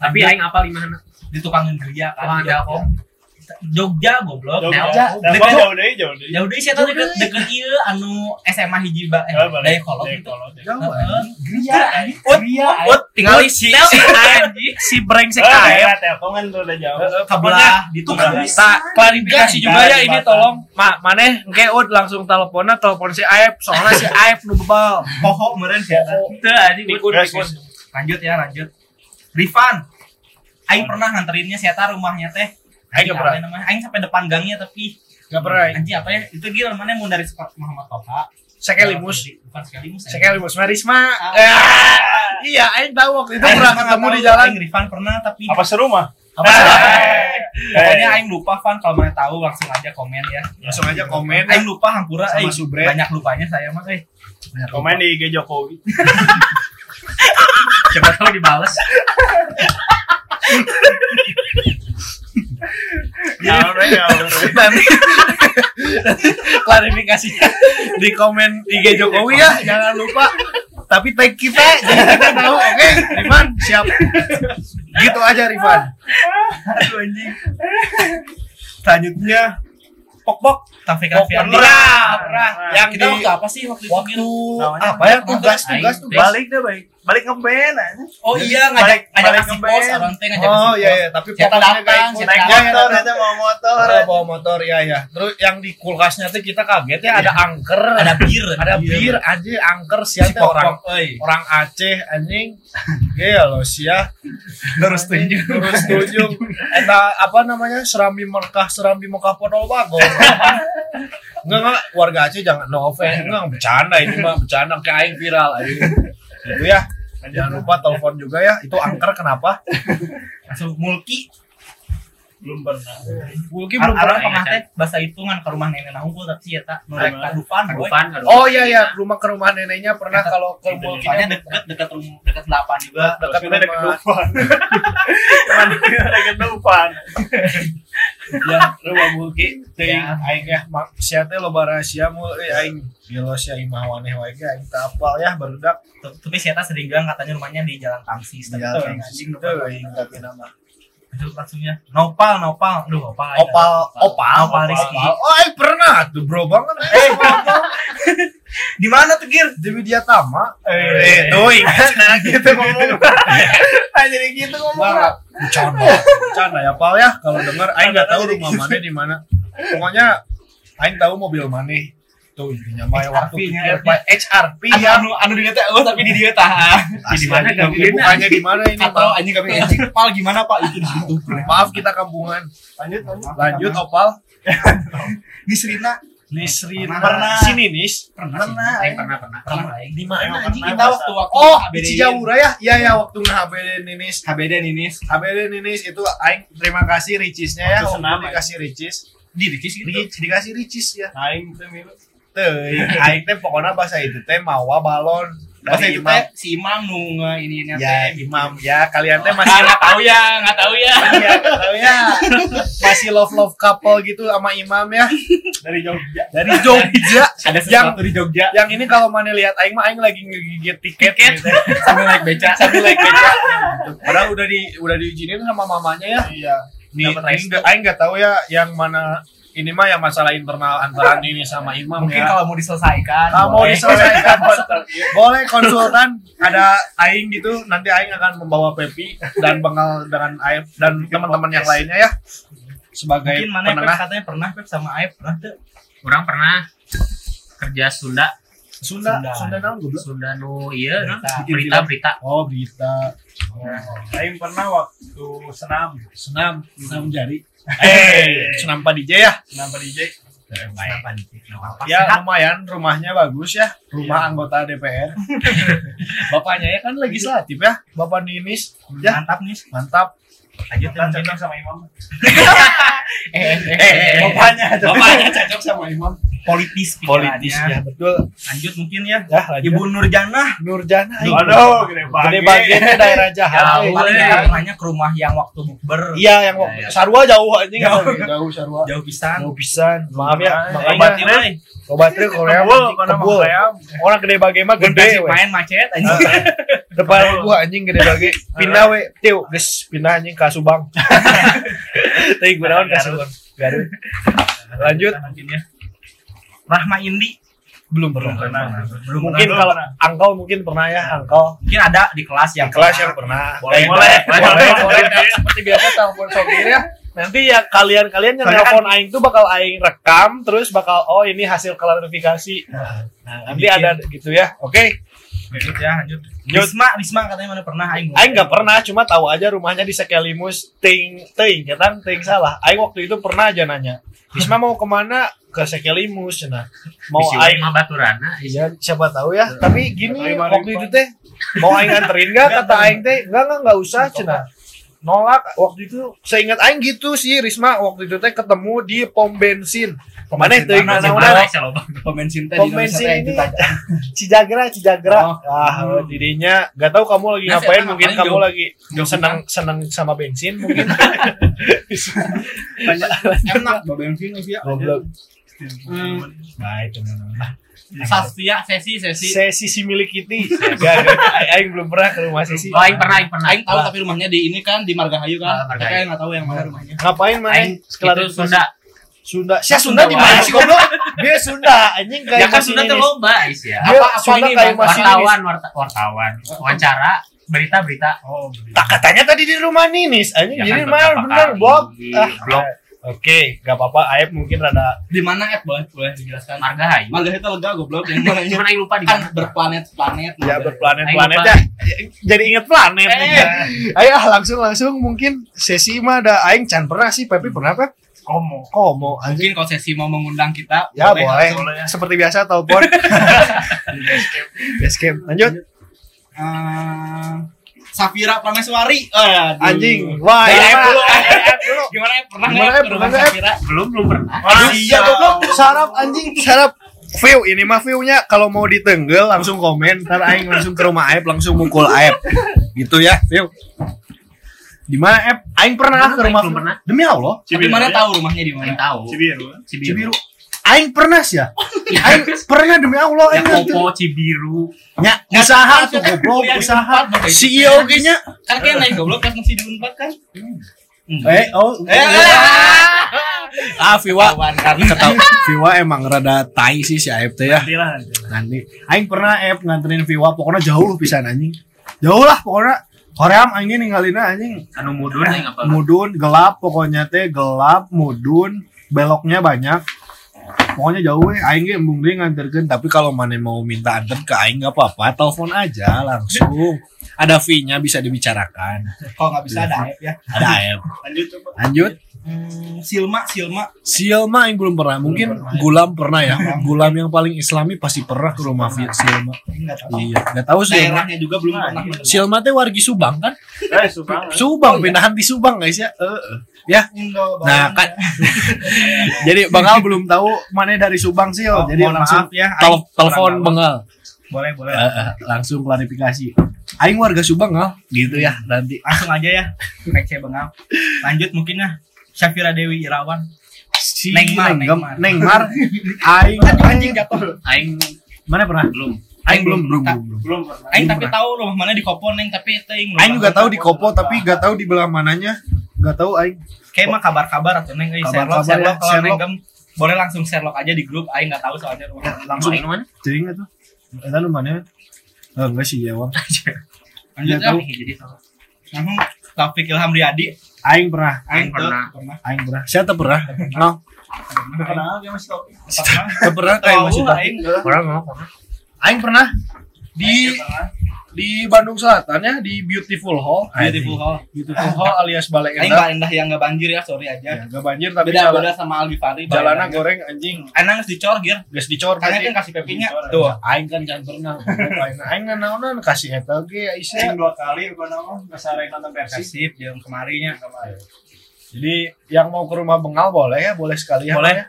Tapi aing apal di mana? Di tukang geria Tukang kan. Telkom. Jogja goblok. jauh. Deket- jauh deh, jauh deh. Jauh deui sia teh deket deket ieu anu SMA hiji ba eh daya kolot gitu. Ya. Anjing. Geria Ut, tinggal si si anjing si brengsek AF. daerah Telkom kan tuh udah jauh. Kabelah di Tukang bisa klarifikasi juga ya ini tolong ma maneh engke ud langsung teleponnya telepon si Aep soalnya si Aep nu bebal poho meureun sia. Teu anjing. Lanjut ya, lanjut. Rifan. Aing pernah nganterinnya si eta rumahnya teh. Aing nggak pernah. namanya? Aing sampai depan gangnya tapi Gak pernah Aing. anjing apa ya? Itu gila mana mau dari sekolah Muhammad Toha. Sekelimus Bukan sekalimus. Sekelimus Merisma Ah. Ya, iya Aing tahu waktu itu pernah ketemu di jalan Aing Rifan pernah tapi Apa serumah? apa sih pokoknya Aing lupa Van kalau mana tahu langsung aja komen ya. langsung aja komen Aing lupa hampura Aing Subret. banyak lupanya saya mah eh. Komen di IG Jokowi. Coba tahu dibales. Ya, udah, ya, udah. nanti klarifikasinya di komen IG Jokowi ya jangan lupa tapi tag kita jadi kita tahu oke Rifan siap gitu aja Rifan Aduh anjing. selanjutnya Pok pok. Taufik Pok Alfiandi. pernah, pernah. yang Kita di waktu apa sih waktu itu? waktu apa ya tugas tugas tugas Balik deh, baik. Balik ngeband aja. Oh iya ngajak Balik- ngajak ngeband. pos orang teh ngajak oh kasih iya pos. iya tapi pokoknya datang, Naik Iya, iya, motor aja mau motor. Oh, bawa motor ya ya terus yang di kulkasnya tuh kita kaget ya ada angker. Ada bir, ada bir anjing angker Si siapa orang orang Aceh anjing. Ya loh sia. Terus tunjuk. terus tunjuk. Eta apa namanya serambi Mekah serambi Mekah Podol Bago enggak enggak. Warga Aceh jangan no offense. Enggak bercanda ini mah bercanda kayak aing viral aing Itu ya. Jangan lupa telepon juga ya. Itu angker kenapa? Langsung mulki. Belum pernah. Mungkin Belum belum pernah. pernah teh bahasa hitungan ke rumah nenek nah unggul tapi ya tak nurek kadupan. Kadupan. Oh iya ya, rumah ke rumah neneknya pernah kalau ke Itu Soalnya deket deket rumah deket delapan juga. dekat rumah kedupan. Ada kedupan. ya rumah Mulki teh Ya. aing ya mak sia teh loba rahasia mul eh aing gelo sia imah waneh wae ge aing teu apal ya barudak Tapi tak sering bilang katanya rumahnya di Jalan Tamsis. Tapi ya tuh yang anjing tapi nama Itu langsungnya Nopal, Nopal. Aduh, Opal. aja. opal opal Opal Rizky. oh aing pernah tuh bro banget eh opal Di mana tuh Gir? di media tama Eh, tuh ingat nah gitu ngomong Ah, jadi gitu ngomong. Bercanda, bercanda ya Pal ya. Kalau dengar, Aing nggak tahu rumah mana di mana. Pokoknya Aing tahu mobil mana. Tuh intinya mah waktu HRP Anu ya. anu anu di oh tapi di dia tah. Di mana bukannya di mana ini? Atau anjing kami anjing Pal gimana Pak itu di situ. Maaf kita kampungan. Lanjut, lanjut. Lanjut Opal. Nisrina Nisri Pernah. sini Nis. pernah. Aing pernah pernah. Pernah. Di Aing mana? pernah. Anjing kita waktu waktu Oh, di Cijaura ya? Iya ya waktu nge HBD Ninis. HBD Ninis HBD Ninis itu Aing terima kasih Ricisnya ya. Waktu dikasih Ricis. di Ricis gitu. Ricis dikasih Ricis ya. Aing milu. Teuing, aing teh pokoknya bahasa itu teh mawa balon Bahasa dari itu teh si Imam nu ini ini Ya, teh. imam ya kalian teh Ah, masih nggak tahu ya, nggak tahu ya. Iya, nggak tahu ya. Masih love love couple gitu sama imam ya. Dari Jogja. Dari Jogja. Ada yang di Jogja yang ini kalau mana lihat aing mah aing lagi ngegigit tiket, Tiket. gitu. sambil naik beca. sambil naik beca. Padahal udah di udah diizinin sama mamanya ya. Iya. Nih, aing nggak tahu ya yang mana ini mah yang masalah internal antara ini sama imam Mungkin ya. kalau mau diselesaikan. Kalau mau boleh. diselesaikan boleh konsultan ada aing gitu nanti aing akan membawa Pepi dan bakal dengan Aib dan teman-teman yang lainnya ya sebagai Mungkin mana Pep penengah katanya pernah Pep sama Aib pernah tuh. Orang pernah kerja Sunda, Sunda Sunda. Sunda naon goblok Sunda nu iya no? Berita. berita berita. oh berita Aing pernah waktu senam. senam senam jari eh senam padije ya? Kenapa DJ? Kenapa nih? Kenapa? ya lumayan. Rumahnya bagus ya. Rumah anggota DPR bapaknya ya kan legislatif ya. Bapak Ninis. Ya. Mantap nih. mantap. Lanjut cocok sama Imam. Eh, eh, eh, eh, bapaknya Bapaknya cocok sama Imam. Politis politis ya betul Lanjut mungkin ya. ya lanjut Ibu Nurjana. Nurjana aing. Aduh, gede Gede banget. bagiannya daerah jahat. Jauh, eh. Paling kita rumahnya ke rumah yang waktu bukber. Iya yang Ya, ya. Sarua jauh anjing Jauh. jauh Sarua. Jauh pisan. Jauh pisan. Maaf ya. Makanya eh. obatnya Korea Kebul, Orang gede bage mah Gede gede main macet anjing. Depan gua anjing gede bage. Pindah we. Tiu, geus pindah anjing ka Subang. Teuing kunaon ka Subang. Garut. Lanjut. Rahma Indi Belum belum pernah. belum Mungkin pernah. kalau angkol mungkin pernah ya angkol. mungkin ada di kelas yang Kelas yang pernah. Boleh, boleh, boleh, boleh, boleh. boleh. Seperti biasa telepon sopir ya. Nanti ya kalian-kalian yang Soalnya telepon aing tuh bakal aing rekam terus bakal oh ini hasil klarifikasi. Nah, nanti Bikin. ada gitu ya. Oke. Lanjut ya, lanjut. Risma, Risma katanya mana pernah aing. Aing nggak pernah, cuma tahu aja rumahnya di Sekelimus, ting, ting, ketang, ting salah. Aing waktu itu pernah aja nanya, Risma mau ke mana? Ke Sekelimus, nah. Mau Bisi aing, mah baturana. iya siapa tahu ya. Tapi gini, waktu itu teh, mau aing anterin nggak? Kata aing teh, nggak nggak nggak usah, cina. Nolak waktu itu, seingat aing gitu sih Risma waktu itu teh ketemu di pom bensin. Mana teh Mana, mana mana, mana Pom bensin teh pom di Indonesia bensin teh ini itu aja. Cijagra Cijagra Oh. ah dirinya nggak tahu kamu lagi Nah, ngapain mungkin kamu Jom? lagi Jom, senang senang sama bensin mungkin Enak bawa bensin sih ya. Hmm, itu namanya. Sastia sesi sesi. sesi si milik Kitty aing belum pernah ke rumah sesi Oh, aing pernah, aing pernah. Aing tahu tapi rumahnya di ini kan di Margahayu Ah, kan. Margahayu. Tapi aing nggak tahu yang mana rumahnya. ngapain mana Aing itu Sunda. Sunda. Sia Sunda Sunda di mana sih goblok? Dia Sunda anjing Ya kayak kan masih Sunda tuh loba is ya. dia Apa- apa Sunda ini, kayak masih Wartawan, warta, wartawan, wawancara, berita-berita. Oh, tak katanya tadi di rumah Ninis. Anjing Ya jadi kan mal bener Bob. Ah blog. oke gak apa-apa. Aib mungkin rada Di mana Ed boleh boleh dijelaskan? Margahayu. Margahayu itu lega goblok. Yang mana Cuman aing lupa di kan mana. berplanet-planet. ya berplanet-planet. Ya jadi inget planet. Eh. ayo ah, langsung langsung mungkin sesi mah ada aing can pernah sih Pepi pernah Pep komo. komo anjing Mungkin kalau sesi mau mengundang kita ya boleh, boleh ya. seperti biasa telepon escape lanjut Eh, Safira Prameswari. Aduh. Anjing. Wah, Dari ya. Dulu. Gimana ya? Pernah Gimana nggak ya? Pernah? Safira? Belum, belum pernah. Iya goblok. Sarap anjing, sarap. View ini mah view-nya kalau mau ditenggel langsung komen, ntar aing langsung ke rumah Aep langsung mukul Aep. Gitu ya, view. Di mana Aep? Aing pernah ke rumah belum pernah. Demi Allah. Tapi mana tahu rumahnya di mana? Tahu. Cibiru. Cibiru. Aing pernah sih ya. Aing pernah demi Allah Ya aing nanti. Kopo, Cibiru. Nya usaha tuh goblok, usaha. CEO ge-nya. Kan kayak naik goblok pas masih di Unpad kan? Eh, oh. Eh, Ah, Viwa. Kawan kan. Ketahu Viwa emang rada tai sih si Aep teh ya. Nanti lah. Nanti aing pernah Aep nganterin Viwa pokoknya jauh pisan anjing. Jauh lah pokoknya. Koream anjing ninggalina anjing. Anu mudun yang apa? mudun gelap pokoknya teh gelap mudun beloknya banyak. Pokoknya jauh we aing ge embung deui nganterkeun tapi kalau mana mau minta anter ke aing gak apa-apa telepon aja langsung. Ada fee-nya bisa dibicarakan. Kalau nggak bisa ada Aep ya. ada Lanjut coba. lanjut Hmm, Silma, Silma. Silma yang belum pernah mungkin Gulam pernah ya Gulam yang paling islami pasti pernah ke rumah Vi- Silma Enggak tahu. iya nggak tahu Silma Daerahnya juga belum pernah. Silma teh wargi Subang kan Eh, Subang. Subang pindahan di Subang guys ya Eh, eh. ya Enggak, Nah, Bang. kan jadi Bengal belum tahu mana dari Subang sih, Oh, jadi mohon langsung maaf ya. tel- telepon. Bengal. Boleh, boleh. Eh, eh, langsung klarifikasi. Aing warga Subang ngal, gitu ya nanti. Langsung aja ya. PC Bengal. Lanjut mungkin ya. Syafira Dewi Irawan. Si Nengmar, Nengmar. Nengmar, Aing, Anjing jatuh. Aing mana pernah? belum. Aing belum, belum, belum. belum. Pernah. Aing tapi tahu rumah mana di Kopo Neng tapi teuing. Aing juga tahu di Kopo tapi gak tahu di belah mananya. Gak tahu Aing. Kayak mah kabar-kabar atau Neng euy Kabar-kabar Sherlock, ya, Sherlock kalau. Neng boleh langsung Sherlock aja di grup Aing nggak tahu soalnya rumah. Langsung Aing mana? Cering itu. Eta lu mana? Eh, enggak sih ya, Wang. Lanjut ya. Jadi tahu. Langsung Taufik Ilham Riyadi. Aing pernah. Aing pernah. Pernah. Aing pernah. Siapa pernah? No. Kenal dia masih tahu. Pernah. Siapa pernah kayak masih. Orang mau pernah. Aing pernah di di Bandung Selatan ya di Beautiful Hall. Beautiful Hall. Beautiful Hall alias Balai Aing Endah. Pak Endah yang nggak banjir ya, sorry Ya, aja. gak banjir tapi Beda beda sama Albi Fari. jalannya goreng anjing. Aing nggak dicor gir. Geus dicor Karena kan kasih pepinya. Tuh. Aing kan can pernah. Aing aing kan naonan kasih eta ge Aisyah. Aing dua kali apa nama? Ngesarek nonton Persib. Jam kemarinya. Jadi yang mau ke rumah Bengal boleh ya, boleh sekali ya. Boleh. ya.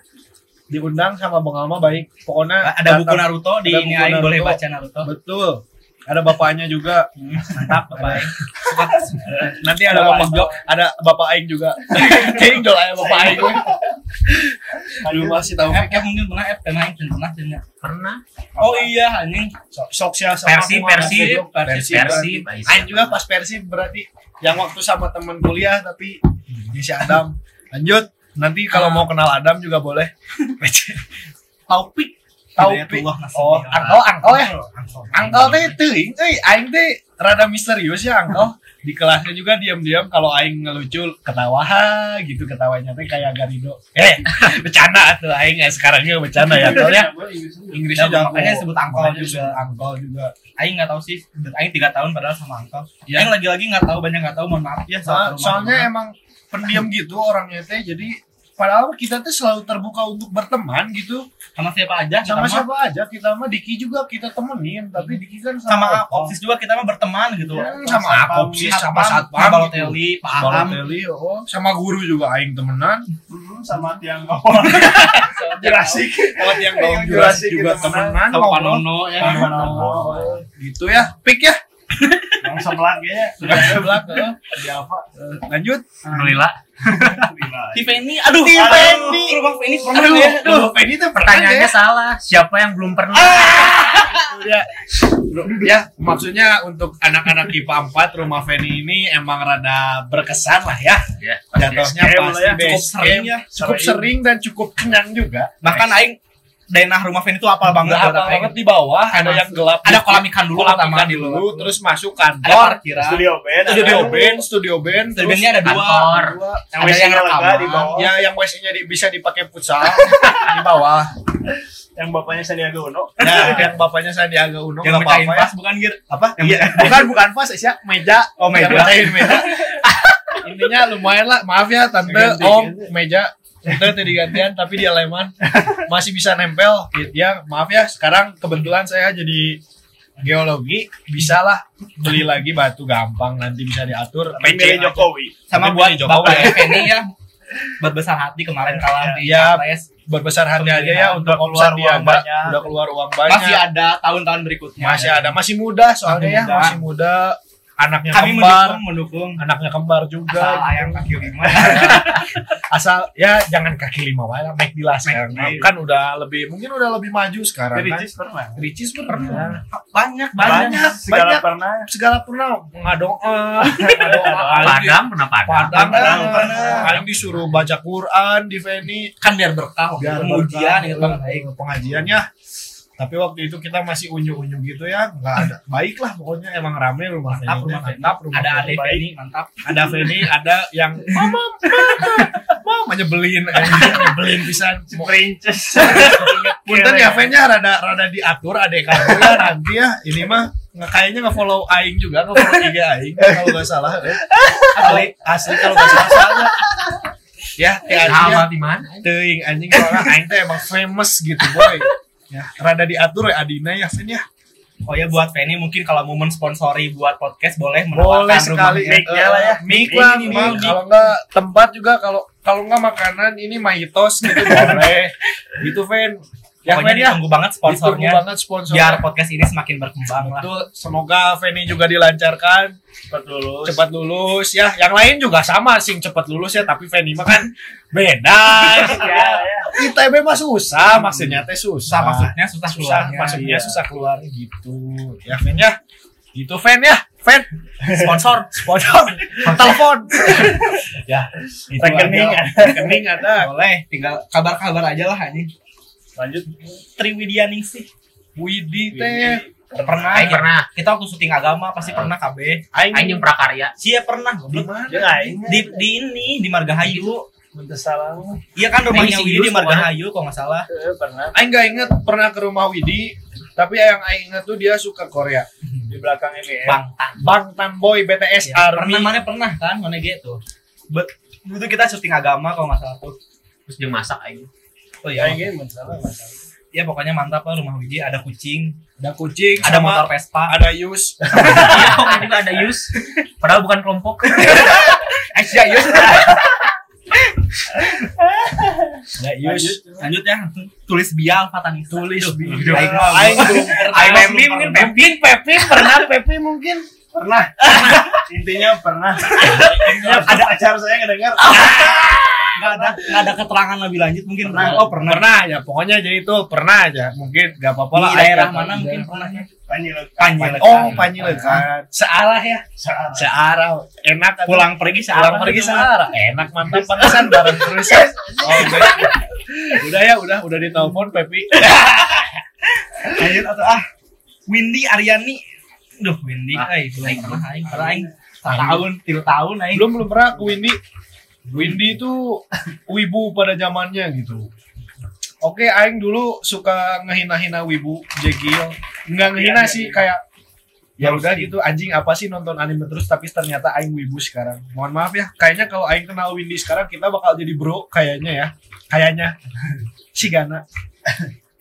Diundang sama Bengal mah baik. Pokoknya Ada buku Naruto di ada ini Aing boleh Naruto. baca Naruto. Betul. Ada bapaknya juga. Mantap Bapak Aing. Nanti ada bapak ada bapak Aing juga. Kayaknya dol aya bapak Aing. Lu masih tahu F, F mungkin pernah F pernah Aing pernah pernah. Pernah. Oh iya anjing. sok sok sia sama Persib, kumaha, Persib, goblok. Persib, Persib. Persib. Aing juga pas Persib berarti yang waktu sama teman kuliah tapi di si Adam. Lanjut. Nanti kalau mau kenal Adam juga boleh. Taufik. Taufik. Oh, angkol angkol ya. Angkol teh teuing euy, aing teh rada misterius ya angkol. Di kelasnya juga diam-diam kalau aing ngelucu ketawa ha, gitu ketawanya teh kayak Garido. Eh, bercanda tuh aing ya sekarangnya bercanda ya angkol ya. Inggrisnya Ya, jago. makanya disebut angkol juga. Angkol juga. Aing nggak tahu sih. Aing tiga tahun padahal sama Angkol. Ya. Aing lagi-lagi nggak tahu banyak nggak tahu. Mohon maaf ya. Soal- soal soalnya emang pendiam gitu orangnya teh jadi padahal kita tuh selalu terbuka untuk berteman gitu sama siapa aja. sama kita mah. siapa aja kita mah Diki juga kita temenin tapi Diki kan Sama. Akopsis juga kita mah berteman gitu. Hmm, sama Akopsis, sama Satpam, Sama Balotelli, Pak oh, sama guru juga aing temenan Hmm, sama tiang ngomong. Jurassic. sama Yang gaung Jurassic juga gitu, temenan Sama. Panono ya. Panono. gitu ya pik ya Yang sebelah ya. sudah sebelah ke Di apa? Lanjut Alhamdulillah. Tiffany, aduh. Tiffany. Aduh, Rumah Tiffany pernah aduh ya. aduh ini tuh Pertanyaannya salah. Siapa yang belum pernah? ya, ya maksudnya untuk anak-anak IPA 4 rumah Feni ini emang rada berkesan lah ya Ya, jatuhnya Base camp pasti ya. base Cukup sering ya. cukup sering dan cukup kenyang juga Bahkan Aing daerah rumah Fen itu apal banget. Banget di bawah ada yang gelap Ada kolam ikan dulu kolam ikan dulu. dulu terus masuk Ada kantor parkiran. Studio band. studio ada- band studio band Studio bandnya ada dua. Kantor. dua Yang Ada yang rekaman. di bawah. ya yang WC-nya di- bisa dipakai futsal di bawah Yang bapaknya Sandiaga Uno. ya yang bapaknya Sandiaga Uno Yang mecahin apa-apa ya pas bukan Gir. apa Iya, bukan bukan pas ya meja Oh, meja. Meja intinya lumayan lah maaf ya tante om meja tante tadi gantian tapi dia leman masih bisa nempel ya maaf ya sekarang kebetulan saya jadi geologi bisa lah beli lagi batu gampang nanti bisa diatur Tapi milih aja. Jokowi. sama Tapi buat Jokowi Bapak ya. Effendi ya buat besar hati kemarin kalah di Iya. Capres. buat besar hati aja ya untuk keluar uang banyak. udah keluar uang banyak masih ada tahun-tahun berikutnya masih ada masih muda soalnya Masih ya muda. masih muda anaknya kami kembar. mendukung mendukung. Anaknya kembar asal juga ayam kaki lima. Asal ya jangan kaki lima wae lah. Make dilas sekarang Make. kan udah lebih mungkin udah lebih maju sekarang Jadi kan? Cis pernah. Ricis pernah. banyak banyak. Segala banyak. pernah. segala pernah. Ngadoa ngadoa Padang pernah padang. Padang Padang pernah. pernah. Aing disuruh baca Quran di Feni. Kan biar berkah biar berkah, gitu kan eh, pengajiannya tapi waktu itu kita masih unyu-unyu gitu ya nggak ada baik lah pokoknya emang rame rumah Mantap, Feni rumah Feni. mantap rumah ada Feni. baik. ini mantap ada Feni ada yang mama mama nyebelin anjing, nyebelin pisan Princess. Punten ya fan-nya rada rada diatur adek kamu ya nanti ya ini mah nggak kayaknya nggak follow aing juga nggak follow IG aing kalau nggak salah eh. asli asli kalau nggak salah soalnya ya kayak Sama ya di mana? teuing anjing soalnya aing teh emang famous gitu boy ya rada diatur ya Adina ya fan ya oh ya buat Penny mungkin kalau momen sponsori buat podcast boleh boleh menawarkan sekali rumahnya. Mic-nya lah ya. mic lah Minimal mic. mic. kalau nggak tempat juga kalau kalau nggak makanan ini maitos gitu boleh itu fan ya pokoknya ya ditunggu banget sponsornya Ditunggu banget sponsornya biar podcast ini semakin berkembang lah Betul, semoga Feni juga dilancarkan, Cepat lulus. cepat lulus ya. Yang lain juga sama sing cepat lulus ya, tapi Feni mah kan beda. Ya, ya. ITB mah susah, maksudnya teh susah. susah maksudnya susah susah, keluarnya maksudnya Iya. susah keluar gitu. Ya Fen ya. Itu Fen ya, Fen. sponsor Sponsor, telepon. ya, itu Rekening ada. Rekening ada. boleh tinggal kabar-kabar aja lah ini Lanjut. Triwidianing sih Widi teh. pernah Aing pernah. kita waktu syuting agama pasti pernah KB Aing Aing yang prakarya. Sia pernah di goblok. Ya di di ini di Margahayu Salam. iya kan rumahnya Widi di Margahayu kok nggak salah Eh, pernah. Aing gak inget pernah ke rumah Widi, tapi yang Aing inget tuh dia suka Korea. Di belakang ini ya. Bangtan Bangtan Boy BTS Ya, Army. pernah mana pernah kan mana gitu Bet, itu kita syuting agama kalau nggak salah tuh Terus dia masak aing. oh iya Aing masalah masalah. ya pokoknya mantap lah rumah Widi ada kucing Ada kucing, ada sama motor Vespa ada Yus. Iya, juga ada Yus. Padahal bukan kelompok. Asia Yus Ada Yus. lanjut ya tulis bial fatanis Tulis bial. Aing Aing belum- belum Aing pernah. Pepi mungkin Pepi Mungkin Pepi pernah Pepi mungkin. Pernah. Intinya pernah. Intinya ada pacar saya ngedengar. nggak ada nggak ada keterangan lebih lanjut mungkin Pernah. oh pernah Pernah aja, pokoknya jadi itu pernah aja. Mungkin gak apa-apa lah. daerah mana mungkin pernahnya Panjilekan. Panjilekan. Oh, Panjilekan. Searah ya. Saat. Searah. Enak pulang pergi pulang searah pergi gitu mah. searah. Enak mantap pantesan bareng terus. ya. Oh, udah. udah ya, udah udah ditelepon Pepi. lanjut atau ah Windy Aryani Duh, Windy, Ah, ay, belum aing pernah, aing pernah, aing tahun, tiga tahun, aing. belum belum pernah ke Windy. Windy itu wibu pada zamannya gitu. Oke, Aing dulu suka ngehina-hina wibu, jegil. Nggak ngehina Iya, iya, sih, iya. kayak ya udah gitu anjing apa sih nonton anime terus tapi ternyata Aing wibu sekarang. Mohon maaf ya, kayaknya kalau Aing kenal Windy sekarang kita bakal jadi bro kayaknya ya. Kayaknya. si Gana.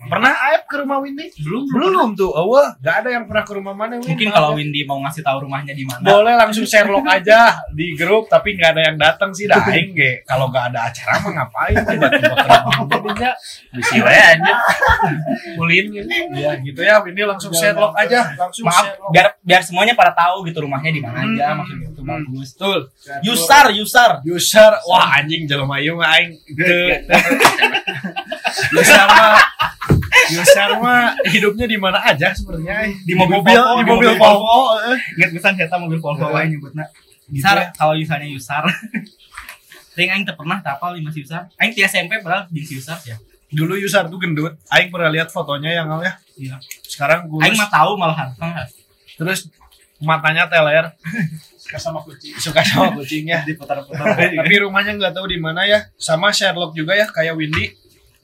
Pernah Aib ke rumah Windy? Belum, belum tuh. Oh, wah, gak ada yang pernah ke rumah mana Win? Mungkin kalau. Windy mau ngasih tahu rumahnya di mana. boleh langsung Sherlock aja di grup tapi nggak ada yang datang sih dah aing ge kalau nggak ada acara mah ngapain tiba-tiba ke rumah jadinya Bisi wae aja. ulin gitu ya gitu ya ini langsung Sherlock aja langsung Maaf, Sherlock. biar biar semuanya pada tahu gitu rumahnya di mana aja, Hmm. maksudnya itu Hmm. bagus. betul Yusar, Yusar. user wah anjing jelema ieu mah aing user mah user mah hidupnya di mana aja sebenarnya Di mobil mobil Volvo, di di mobil mobil Volvo eh. Ingat pesan saya mobil Volvo wae nyebutna. Gitu Yusar, ya. kalau Yusarnya Yusar. Ting aing teu pernah tapal lima si Yusar. Aing ti SMP padahal di si Yusar ya. dulu user tuh gendut aing pernah lihat fotonya yang ya Iya. sekarang gue Aing mah tahu malahan. terus matanya teler Suka sama kucing. suka sama kucingnya Diputar-putar. tapi rumahnya nggak tahu di mana ya sama Sherlock juga ya kayak Windy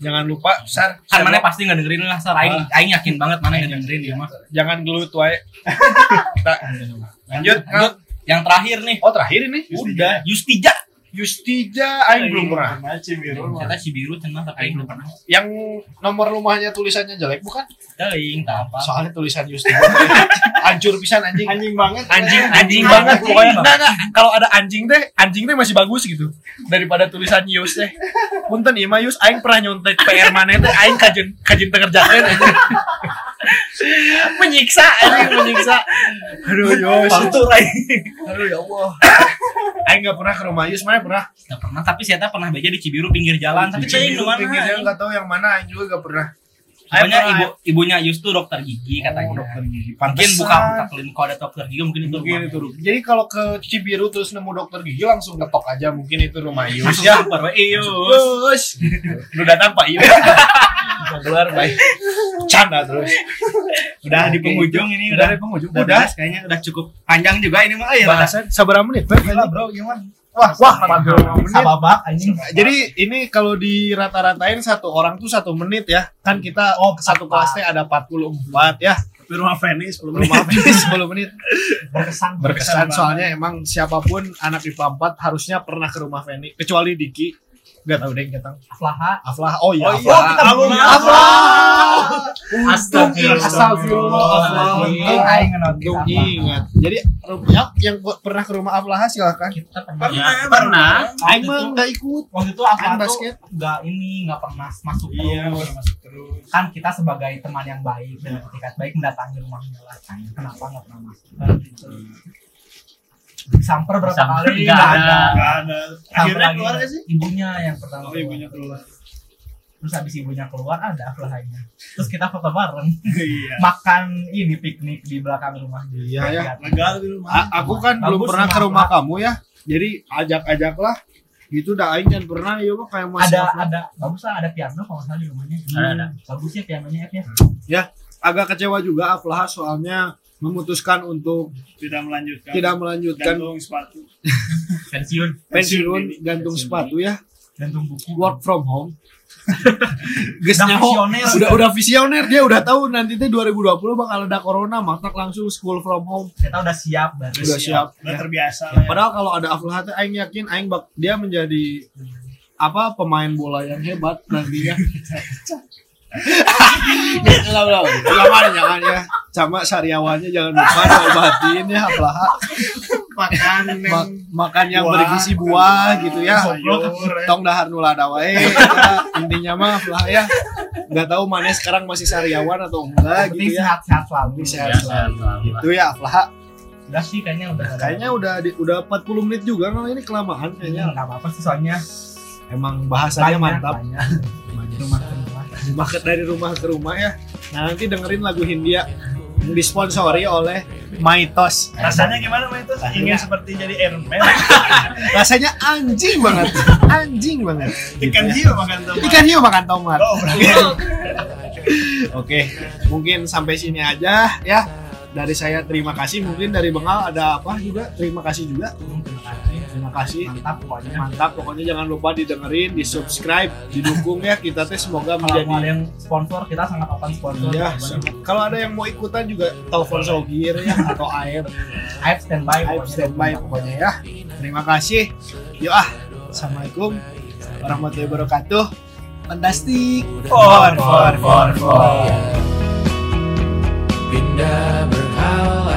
jangan lupa Sar kan mana pasti nggak dengerin lah Sar. Aing, aing yakin banget mana nggak dengerin dia mah. jangan gelut wae Tak. lanjut Lanjut. Yang terakhir nih. oh terakhir ini Udah, Yustija. Justija aing belum pernah. Pernah Cibiru. Kita Cibiru cenah tapi aing belum pernah. Yang nomor rumahnya tulisannya jelek bukan? Teuing tak apa. Soalnya tulisan Justija. Hancur pisan anjing. Anjing banget. Anjing anjing banget pokoknya. Nah, nah, kalau ada anjing teh, anjing teh masih bagus gitu daripada tulisan Yus teh. Punten ieu mah Yus aing pernah nyontek PR mana teh aing kajen kajen tengerjakeun anjing. Menyiksa anjing menyiksa. Aduh Yus. Aduh ya Allah. Aing enggak pernah ke rumah Yus, mana pernah? Tidak pernah tapi saya pernah beja di Cibiru pinggir jalan tapi teuing nu mana. Pinggirnya enggak tahu yang mana, aing juga enggak pernah. Pokoknya ibu ibunya Yus tuh dokter gigi katanya. Oh, dokter gigi. Mungkin Pantesan. buka buka klinik kalau ada dokter gigi mungkin itu Mungkin rumahnya. itu. Jadi kalau ke Cibiru terus nemu dokter gigi langsung ngetok aja mungkin itu rumah Yus ya. Yus. Yus. Lu datang Pak Yus. Keluar baik. Canda terus. Udah di penghujung ini Udah udah di penghujung. udah Udah. kayaknya udah cukup panjang juga ini mah ya. Bahasan seberapa menit? Bang? Gila bro gimana? Wah, wah, 40 menit. Sababak anjing. Jadi ini kalau di rata-ratain satu orang tuh satu menit ya. Kan kita oh, satu kelasnya ada 44 ya. Di rumah Feni 10 menit. Rumah Feni 10 menit. Berkesan Berkesan soalnya emang siapa pun anak IPA 4 harusnya pernah ke rumah Feni kecuali Diki. Gak tau deh kita. Aflaha. Aflah. Oh iya, Oh iya, Aflah. kita belum Aflah. Astagfirullah. Astagfirullah. Untung kita. ingat. Jadi ya, yang pernah ke rumah Aflah silakan. Kita pernah. Pernah, pernah. Aing Waktu mah nggak ikut. waktu itu Aflaha tuh basket. nggak ini nggak pernah masuk Iya, terus. masuk terus. kan kita sebagai teman yang baik dan etikat baik mendatangi rumahnya lah kenapa nggak pernah masuk kan gitu. Disamper berapa Disamper, kali nggak nggak ada. ada Gak ada. Akhirnya lagi keluar gak sih? ibunya yang pertama Oh, ibunya keluar. terus habis ibunya keluar ada aflahnya terus kita foto bareng Iya. makan ini piknik di belakang rumah Iya ya. Legal di rumah. A- aku kan belum Bagus pernah ke rumah rumah kamu ya. Jadi ajak-ajak lah. Gitu dah aing kan pernah ya mah kayak masih ada ada bagus lah ada piano kalau salah di rumahnya Ada, ada. bagus ya pianonya F ya agak kecewa juga Aflah soalnya memutuskan untuk Tidak melanjutkan. tidak melanjutkan Gantung sepatu. pensiun pensiun Pensiun gantung sepatu ya gantung buku work from home nyaho, visioner. udah udah visioner dia udah tahu nanti teh 2020 bakal ada corona matak langsung school from home kita udah siap berarti udah siap Udah ya. terbiasa lah ya. padahal kalau ada Aflah teh aing yakin aing bak dia menjadi apa pemain bola yang hebat nantinya Belum, belum. Jangan, jangan ya. Sama sariawannya jangan lupa diobatin ya Aflah. Makan Ma- makan yang Buah. bergizi buah gitu ya. sayur. ya. Tong dahar nulada wae. Ya, intinya mah Aflah ya. Nggak tahu mana sekarang masih sariawan atau enggak gitu ya. sehat-sehat selalu Sehat Ya, selalu. Gitu ya Aflah. udah sih kayaknya udah Kayaknya udah di, udah 40 menit juga kan ini kelamaan kayaknya nggak apa-apa sih soalnya Emang bahasanya banyak, mantap. banyak. rumah Maket dari rumah ke rumah ya. Nah nanti dengerin lagu Hindia yang disponsori oleh Maitos. Rasanya gimana Mah itu? Ingin seperti jadi airman. Rasanya anjing banget, anjing banget. Ikan Gitu ya. hiu makan tomat. Ikan hiu makan tomat. Oh, Oke, mungkin sampai sini aja ya. Dari saya terima kasih. Mungkin dari Bengal ada apa juga? Terima kasih juga. terima kasih Terima kasih. mantap pokoknya Mantap. Pokoknya jangan lupa didengerin, di subscribe, didukung ya. Kita teh semoga kalau ada menjadi yang sponsor kita sangat open sponsor Ya, kalau ada yang mau ikutan juga telepon Sogir ya atau Aib, Aib standby pokoknya. standby pokoknya ya. Terima kasih. Yuk ah, assalamualaikum warahmatullahi wabarakatuh. Fantastik. for for for for. Pindah berhala